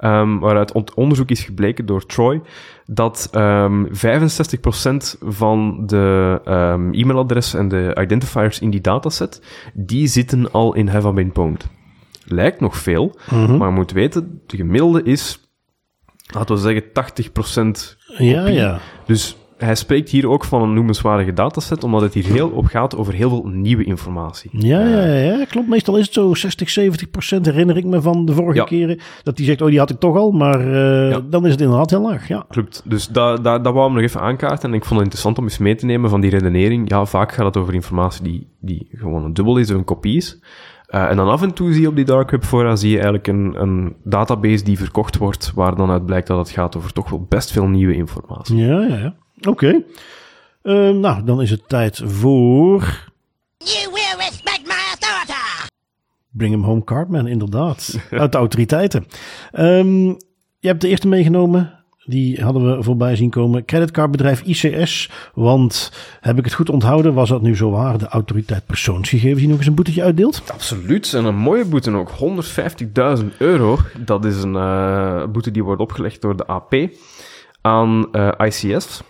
Um, waaruit onderzoek is gebleken door Troy dat um, 65% van de um, e-mailadressen en de identifiers in die dataset, die zitten al in Have I Been Pwned. Lijkt nog veel, Mhm. maar je moet weten, de gemiddelde is, laten we zeggen, 80% Ja, ja. Dus hij spreekt hier ook van een noemenswaardige dataset, omdat het hier heel op gaat over heel veel nieuwe informatie. Ja, ja, ja, ja, klopt. Meestal is het zo 60, 70 procent, herinner ik me van de vorige Ja. keren. Dat die zegt, oh, die had ik toch al, maar eh, Ja. dan is het inderdaad heel laag, ja. Klopt. Dus dat, dat, dat wou ik nog even aankaarten. En ik vond het interessant om eens mee te nemen van die redenering. Ja, vaak gaat het over informatie die, die gewoon een dubbel is of een kopie is. Eh, en dan af en toe zie je op die dark web fora zie je eigenlijk een, een database die verkocht wordt, waar dan uit blijkt dat het gaat over toch wel best veel nieuwe informatie. Ja, ja, ja. Oké. Eh, nou, dan is het tijd voor You will respect my authority! Bring Him Home Cartman, inderdaad. Uit de autoriteiten. Ehm, je hebt de eerste meegenomen. Die hadden we voorbij zien komen. Creditcardbedrijf ICS. Want, heb ik het goed onthouden, was dat nu zo waar de autoriteit persoonsgegevens die nog eens een boetetje uitdeelt? Absoluut. En een mooie boete ook. 150.000 euro. Dat is een eh, boete die wordt opgelegd door de AP aan eh, ICS.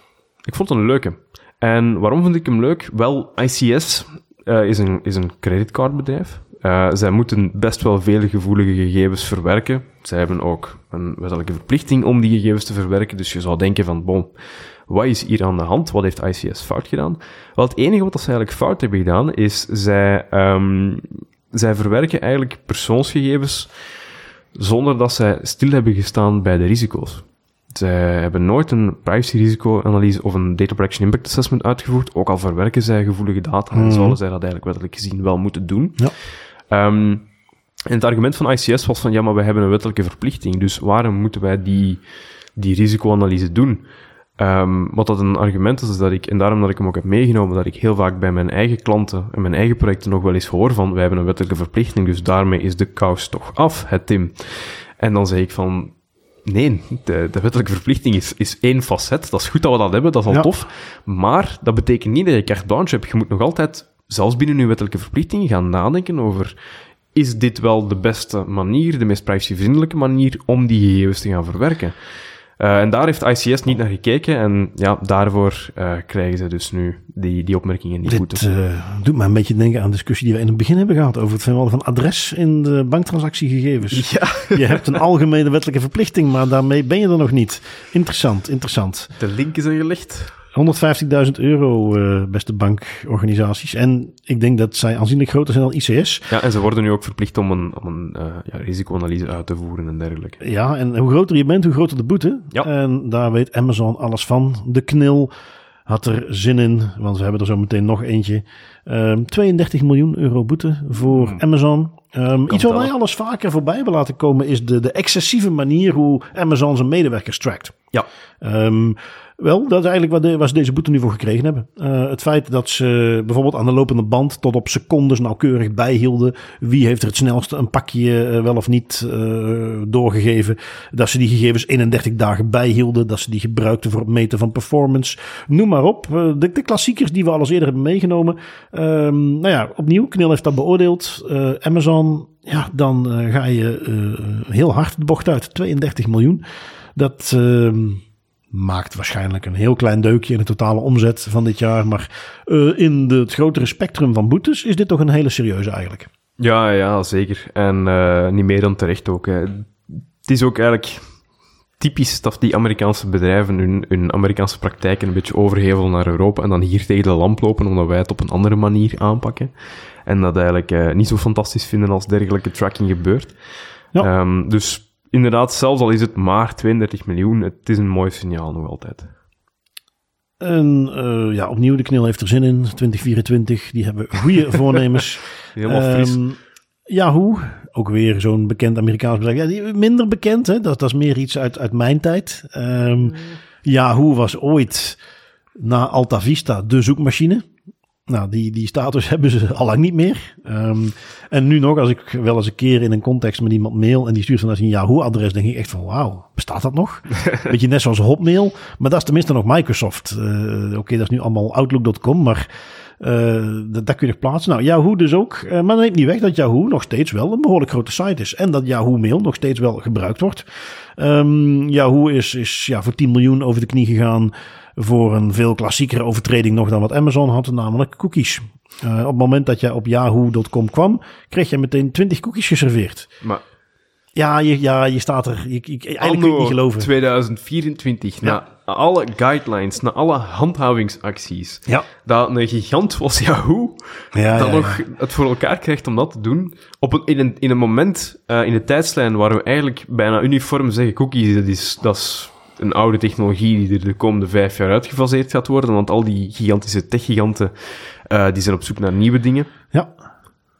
Ik vond het een leuke. En waarom vond ik hem leuk? Wel, ICS eh, is, een, is een creditcardbedrijf. Eh, zij moeten best wel veel gevoelige gegevens verwerken. Zij hebben ook een wettelijke verplichting om die gegevens te verwerken. Dus je zou denken van, bon, wat is hier aan de hand? Wat heeft ICS fout gedaan? Wel, het enige wat ze eigenlijk fout hebben gedaan, is zij, ehm, zij verwerken eigenlijk persoonsgegevens zonder dat zij stil hebben gestaan bij de risico's. Hebben nooit een privacy-risico-analyse of een data protection impact assessment uitgevoerd, ook al verwerken zij gevoelige data en zouden zij dat eigenlijk wettelijk gezien wel moeten doen. Ja. Ehm, en het argument van ICS was van, ja, maar wij hebben een wettelijke verplichting, dus waarom moeten wij die, die risicoanalyse doen? Ehm, wat dat een argument is, is dat ik, en daarom dat ik hem ook heb meegenomen, dat ik heel vaak bij mijn eigen klanten en mijn eigen projecten nog wel eens hoor van, wij hebben een wettelijke verplichting, dus daarmee is de kous toch af, het Tim. En dan zeg ik van, nee, de, de wettelijke verplichting is, is één facet. Dat is goed dat we dat hebben, dat is al Ja. tof. Maar dat betekent niet dat je carte blanche hebt. Je moet nog altijd, zelfs binnen je wettelijke verplichting, gaan nadenken over, is dit wel de beste manier, de meest privacyvriendelijke manier om die gegevens te gaan verwerken? Eh, en daar heeft ICS niet naar gekeken en ja, daarvoor eh, krijgen ze dus nu die, die opmerkingen niet goed. Dit eh, doet me een beetje denken aan de discussie die we in het begin hebben gehad over het vermelden van adres in de banktransactiegegevens. Ja, Je hebt een algemene wettelijke verplichting, maar daarmee ben je er nog niet. Interessant, interessant. de link is er gelegd. 150.000 euro, eh, beste bankorganisaties. En ik denk dat zij aanzienlijk groter zijn dan ICS. Ja, en ze worden nu ook verplicht om een, om een eh, ja, risicoanalyse uit te voeren en dergelijke. Ja, en hoe groter je bent, hoe groter de boete. Ja. En daar weet Amazon alles van. De knil had er zin in, want we hebben er zo meteen nog eentje. Ehm 32 miljoen euro boete voor Amazon. Ehm, iets wat wij alles vaker voorbij hebben laten komen is de, de excessieve manier hoe Amazon zijn medewerkers trackt. Ja, Ehm, wel, dat is eigenlijk de, waar ze deze boete nu voor gekregen hebben. Eh, het feit dat ze bijvoorbeeld aan de lopende band tot op secondes nauwkeurig bijhielden. Wie heeft er het snelste een pakje eh, wel of niet eh, doorgegeven. Dat ze die gegevens 31 dagen bijhielden. Dat ze die gebruikten voor het meten van performance. Noem maar op. De, de klassiekers die we al eens eerder hebben meegenomen. Ehm, nou ja, opnieuw, Knil heeft dat beoordeeld. Amazon, ja, dan ga je heel hard de bocht uit. 32 miljoen. Dat ehm, maakt waarschijnlijk een heel klein deukje in de totale omzet van dit jaar. Maar eh, in de, het grotere spectrum van boetes is dit toch een hele serieuze eigenlijk. Ja, ja, zeker. En eh, niet meer dan terecht ook. Hè. Het is ook eigenlijk typisch dat die Amerikaanse bedrijven hun, hun Amerikaanse praktijken een beetje overhevelen naar Europa en dan hier tegen de lamp lopen omdat wij het op een andere manier aanpakken. En dat eigenlijk eh, niet zo fantastisch vinden als dergelijke tracking gebeurt. Ja. Ehm, dus inderdaad, zelfs al is het maar 32 miljoen, het is een mooi signaal nog altijd. En eh, ja, opnieuw, de knil heeft er zin in. 2024, die hebben goede voornemens. Helemaal fris. Ehm, Yahoo, ook weer zo'n bekend Amerikaans bedrijf. Ja, die, minder bekend, hè? Dat, dat is meer iets uit, uit mijn tijd. Ehm, Yahoo was ooit na Alta Vista, de zoekmachine. Nou, die, die status hebben ze al lang niet meer. Ehm, en nu nog, als ik wel eens een keer in een context met iemand mail en die stuurt vanuit een Yahoo-adres, denk ik echt van wauw, bestaat dat nog? Beetje net zoals Hotmail, maar dat is tenminste nog Microsoft. Eh, Oké, dat is nu allemaal Outlook.com, maar eh, dat, dat kun je nog plaatsen. Nou, Yahoo dus ook. Eh, maar dat neemt niet weg dat Yahoo nog steeds wel een behoorlijk grote site is. En dat Yahoo Mail nog steeds wel gebruikt wordt. Ehm, Yahoo is, is ja, voor 10 miljoen over de knie gegaan voor een veel klassiekere overtreding nog dan wat Amazon had, namelijk cookies. Eh, op het moment dat je op yahoo.com kwam, kreeg je meteen 20 cookies geserveerd. Maar Ja, je, ja, je staat er. Ik, ik, eigenlijk kun je niet geloven. 2024, Ja. na alle guidelines, na alle handhavingsacties, Ja. dat een gigant zoals Yahoo Ja, ja, nog het voor elkaar krijgt om dat te doen. Op een, in, een, in een moment, eh, in de tijdslijn, waar we eigenlijk bijna uniform zeggen, cookies, dat is, dat is een oude technologie die er de komende vijf jaar uitgefaseerd gaat worden, want al die gigantische techgiganten, eh die zijn op zoek naar nieuwe dingen. Ja.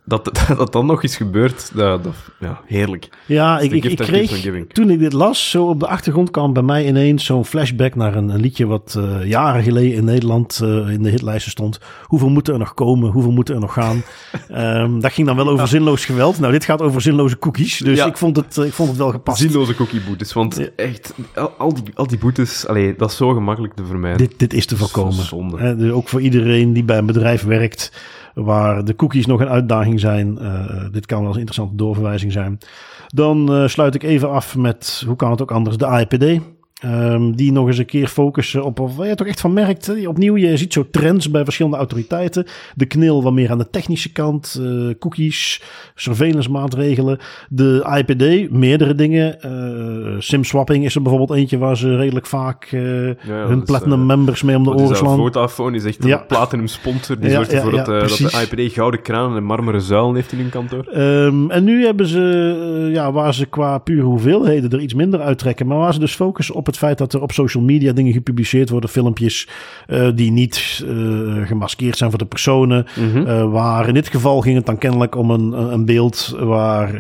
Dat, dat, dan nog eens gebeurt, dat, dat, ja, heerlijk. Ja, ik, ik, kreeg, toen ik dit las, zo op de achtergrond kwam bij mij ineens zo'n flashback naar een, een liedje wat eh, jaren geleden in Nederland eh, in de hitlijsten stond. Hoeveel moeten er nog komen? Hoeveel moeten er nog gaan? Ehm, dat ging dan wel over zinloos geweld. Nou, dit gaat over zinloze cookies. Dus Ja. ik, vond het, eh, ik vond het wel gepast. Zinloze cookieboetes, want echt, al, al die, al die boetes, allee, dat is zo gemakkelijk te vermijden. Dit, dit is te voorkomen. Zonde. Eh, dus ook voor iedereen die bij een bedrijf werkt, waar de cookies nog een uitdaging zijn. eh, dit kan wel eens een interessante doorverwijzing zijn. Dan eh, sluit ik even af met, hoe kan het ook anders, de AIPD. Ehm, die nog eens een keer focussen op, of waar je toch echt van merkt. Opnieuw, je ziet zo trends bij verschillende autoriteiten. De knil wat meer aan de technische kant. eh, cookies, surveillance maatregelen. De AIPD, meerdere dingen. eh SIM-swapping is er bijvoorbeeld eentje waar ze redelijk vaak eh, hun platinum members mee om de oren slaan. Vodafone is echt Ja. een platinum sponsor. Die Ja, zorgt ja, ervoor ja, dat, dat de IPD gouden kranen en marmeren zuilen heeft in hun kantoor. Ehm, en nu hebben ze, ja, waar ze qua pure hoeveelheden er iets minder uittrekken, maar waar ze dus focussen op het feit dat er op social media dingen gepubliceerd worden, filmpjes eh, die niet eh, gemaskeerd zijn voor de personen. Mhm. Eh, waar in dit geval ging het dan kennelijk om een, een beeld waar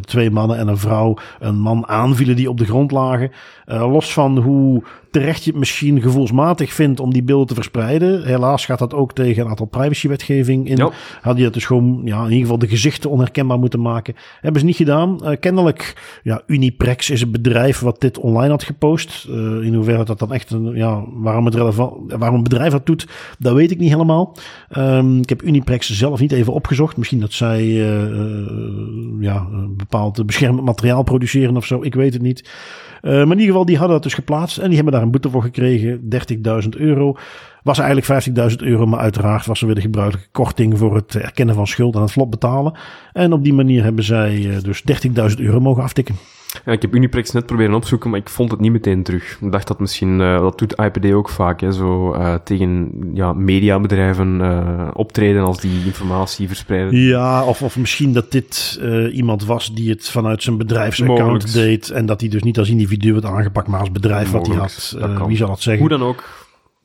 twee mannen en een vrouw een man aanvielen die op de grond lagen. Los van hoe terecht je het misschien gevoelsmatig vindt om die beelden te verspreiden. Helaas gaat dat ook tegen een aantal privacywetgeving in. Ja. Had je dat dus gewoon, ja, in ieder geval de gezichten onherkenbaar moeten maken. Hebben ze niet gedaan. Eh, kennelijk, ja, Uniprex is een bedrijf wat dit online had gepost. Eh, in hoeverre dat dan echt, een, ja, waarom het relevant, waarom een bedrijf dat doet, dat weet ik niet helemaal. Ehm, ik heb Uniprex zelf niet even opgezocht. Misschien dat zij, eh, ja, bepaald beschermend materiaal produceren of zo. Ik weet het niet. Eh, maar in ieder geval, die hadden dat dus geplaatst. En die hebben daar een boete voor gekregen. 30.000 euro. Was eigenlijk 50.000 euro. Maar uiteraard was er weer de gebruikelijke korting voor het erkennen van schuld en het vlot betalen. En op die manier hebben zij eh, dus 30.000 euro mogen aftikken. Ik heb Uniprex net proberen opzoeken, maar ik vond het niet meteen terug. Ik dacht dat misschien, eh, dat doet IPD ook vaak, hè, zo eh, tegen ja, mediabedrijven eh, optreden als die informatie verspreiden. Ja, of, of misschien dat dit iemand was die het vanuit zijn bedrijfsaccount deed. En dat hij dus niet als individu werd aangepakt, maar als bedrijf wat hij had. Dat wie zal het zeggen? Hoe dan ook,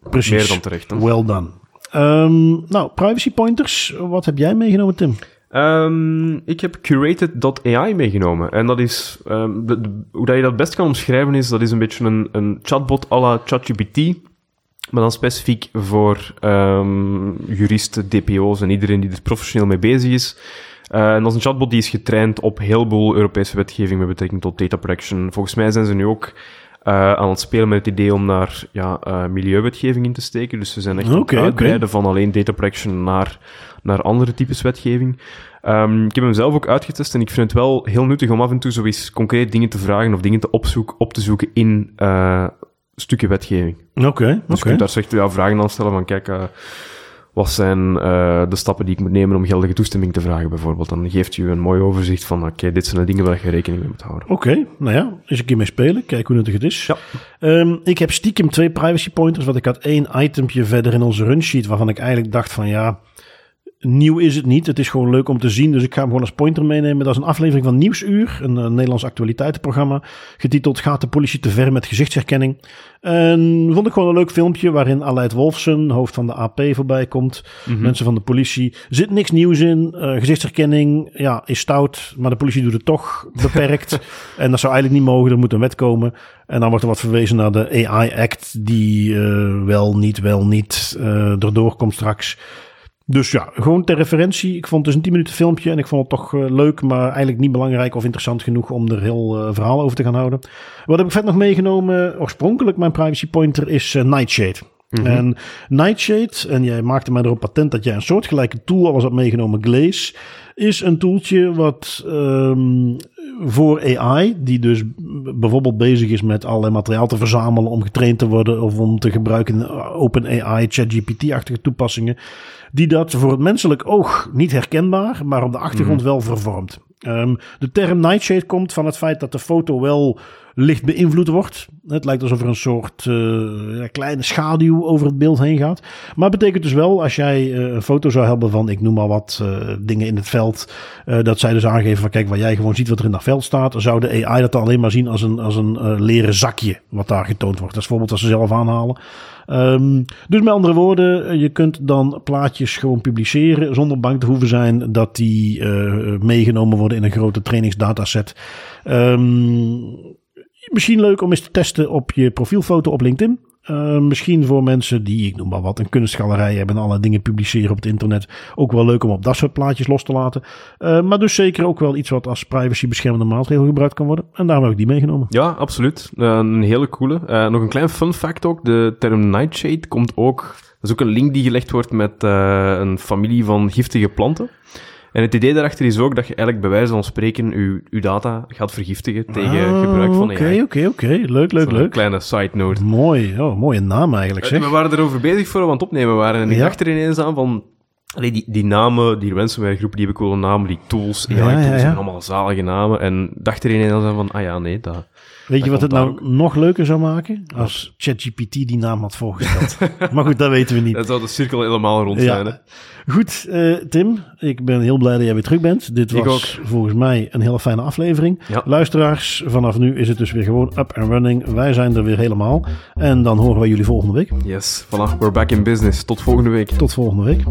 Precies. meer dan terecht. hè. Well done. Ehm, nou, privacy pointers. Wat heb jij meegenomen, Tim? Ehm, ik heb curated.ai meegenomen. En dat is, ehm, hoe dat je dat best kan omschrijven is, dat is een beetje een, een chatbot à la ChatGPT. Maar dan specifiek voor ehm, juristen, DPO's en iedereen die er professioneel mee bezig is. Eh, en dat is een chatbot die is getraind op heel veel Europese wetgeving met betrekking tot data protection. Volgens mij zijn ze nu ook eh, aan het spelen met het idee om naar ja, eh, milieuwetgeving in te steken. Dus ze zijn echt aan het uitbreiden van alleen data protection naar, naar andere types wetgeving. Ehm, ik heb hem zelf ook uitgetest en ik vind het wel heel nuttig om af en toe zo eens concreet dingen te vragen of dingen te opzoeken, op te zoeken in eh, stukken wetgeving. Oké, oké. Dus je kunt daar echt ja, vragen aan stellen van, kijk, wat zijn eh, de stappen die ik moet nemen om geldige toestemming te vragen, bijvoorbeeld. Dan geeft je een mooi overzicht van, oké, dit zijn de dingen waar je rekening mee moet houden. Oké, nou ja, eens een keer mee spelen. Kijk hoe nuttig het is. Ja. Ehm, ik heb stiekem twee privacy pointers, want ik had één itempje verder in onze runsheet waarvan ik eigenlijk dacht van ja, nieuw is het niet. Het is gewoon leuk om te zien. Dus ik ga hem gewoon als pointer meenemen. Dat is een aflevering van Nieuwsuur. Een, eh, Nederlands actualiteitenprogramma. Getiteld Gaat de politie te ver met gezichtsherkenning? En vond ik gewoon een leuk filmpje waarin Aleid Wolfsen, hoofd van de AP, voorbij komt. Mensen van de politie. Zit niks nieuws in. Eh, gezichtsherkenning ja, is stout, maar de politie doet het toch beperkt. en dat zou eigenlijk niet mogen. Er moet een wet komen. En dan wordt er wat verwezen naar de AI Act, die eh, wel niet, wel niet uh, erdoor komt straks. Dus ja, gewoon ter referentie. Ik vond het dus een 10 minuten filmpje en ik vond het toch uh, leuk, maar eigenlijk niet belangrijk of interessant genoeg om er heel uh, verhaal over te gaan houden. Wat heb ik vet nog meegenomen? Oorspronkelijk mijn privacy pointer is uh, Nightshade. Mm -hmm. En Nightshade, en jij maakte mij erop patent dat jij een soortgelijke tool al eens had meegenomen, Glaze, is een toeltje wat um, voor AI, die dus bijvoorbeeld bezig is met allerlei materiaal te verzamelen om getraind te worden of om te gebruiken in OpenAI, ChatGPT-achtige toepassingen, die dat voor het menselijk oog niet herkenbaar, maar op de achtergrond mm. wel vervormt. Um, de term nightshade komt van het feit dat de foto wel licht beïnvloed wordt. Het lijkt alsof er een soort uh, kleine schaduw over het beeld heen gaat. Maar het betekent dus wel, als jij uh, een foto zou hebben van, ik noem maar wat, uh, dingen in het veld, dat zij dus aangeven van, kijk, waar jij gewoon ziet wat er in dat veld staat, zou de AI dat dan alleen maar zien als een, als een leren zakje wat daar getoond wordt. Dat is bijvoorbeeld als ze zelf aanhalen. Um, dus met andere woorden, je kunt dan plaatjes gewoon publiceren zonder bang te hoeven zijn dat die meegenomen worden in een grote trainingsdataset. Um, misschien leuk om eens te testen op je profielfoto op LinkedIn. Uh, misschien voor mensen die, ik noem maar wat, een kunstgalerij hebben en alle dingen publiceren op het internet. Ook wel leuk om op dat soort plaatjes los te laten. Uh, maar dus zeker ook wel iets wat als privacy beschermende maatregel gebruikt kan worden. En daarom heb ik die meegenomen. Ja, absoluut. Uh, een hele coole. nog een klein fun fact ook. De term nightshade komt ook... Dat is ook een link die gelegd wordt met een familie van giftige planten. En het idee daarachter is ook dat je eigenlijk bij wijze van spreken je, je data gaat vergiftigen tegen ah, gebruik van Oké, oké, oké. Leuk, leuk, leuk. Een kleine side note. Mooi. Oh, mooie naam eigenlijk, zeg. We waren erover bezig voor we aan het opnemen waren. En ik ja. dacht er ineens aan van... Allee, die, die namen, die ransomware-groepen, die hebben coole namen. Die tools, AI-tools, ja, ja, ja. zijn allemaal zalige namen. En dacht er ineens aan van, ah ja, nee, dat... Weet je wat het nou ook. nog leuker zou maken? Als ChatGPT die naam had voorgesteld. maar goed, dat weten we niet. Dat zou de cirkel helemaal rond zijn. Ja. Goed, uh, Tim, ik ben heel blij dat jij weer terug bent. Dit ik was ook. volgens mij een hele fijne aflevering. Ja. Luisteraars, vanaf nu is het dus weer gewoon up and running. Wij zijn er weer helemaal. En dan horen wij jullie volgende week. Yes, voilà, we're back in business. Tot volgende week. Tot volgende week.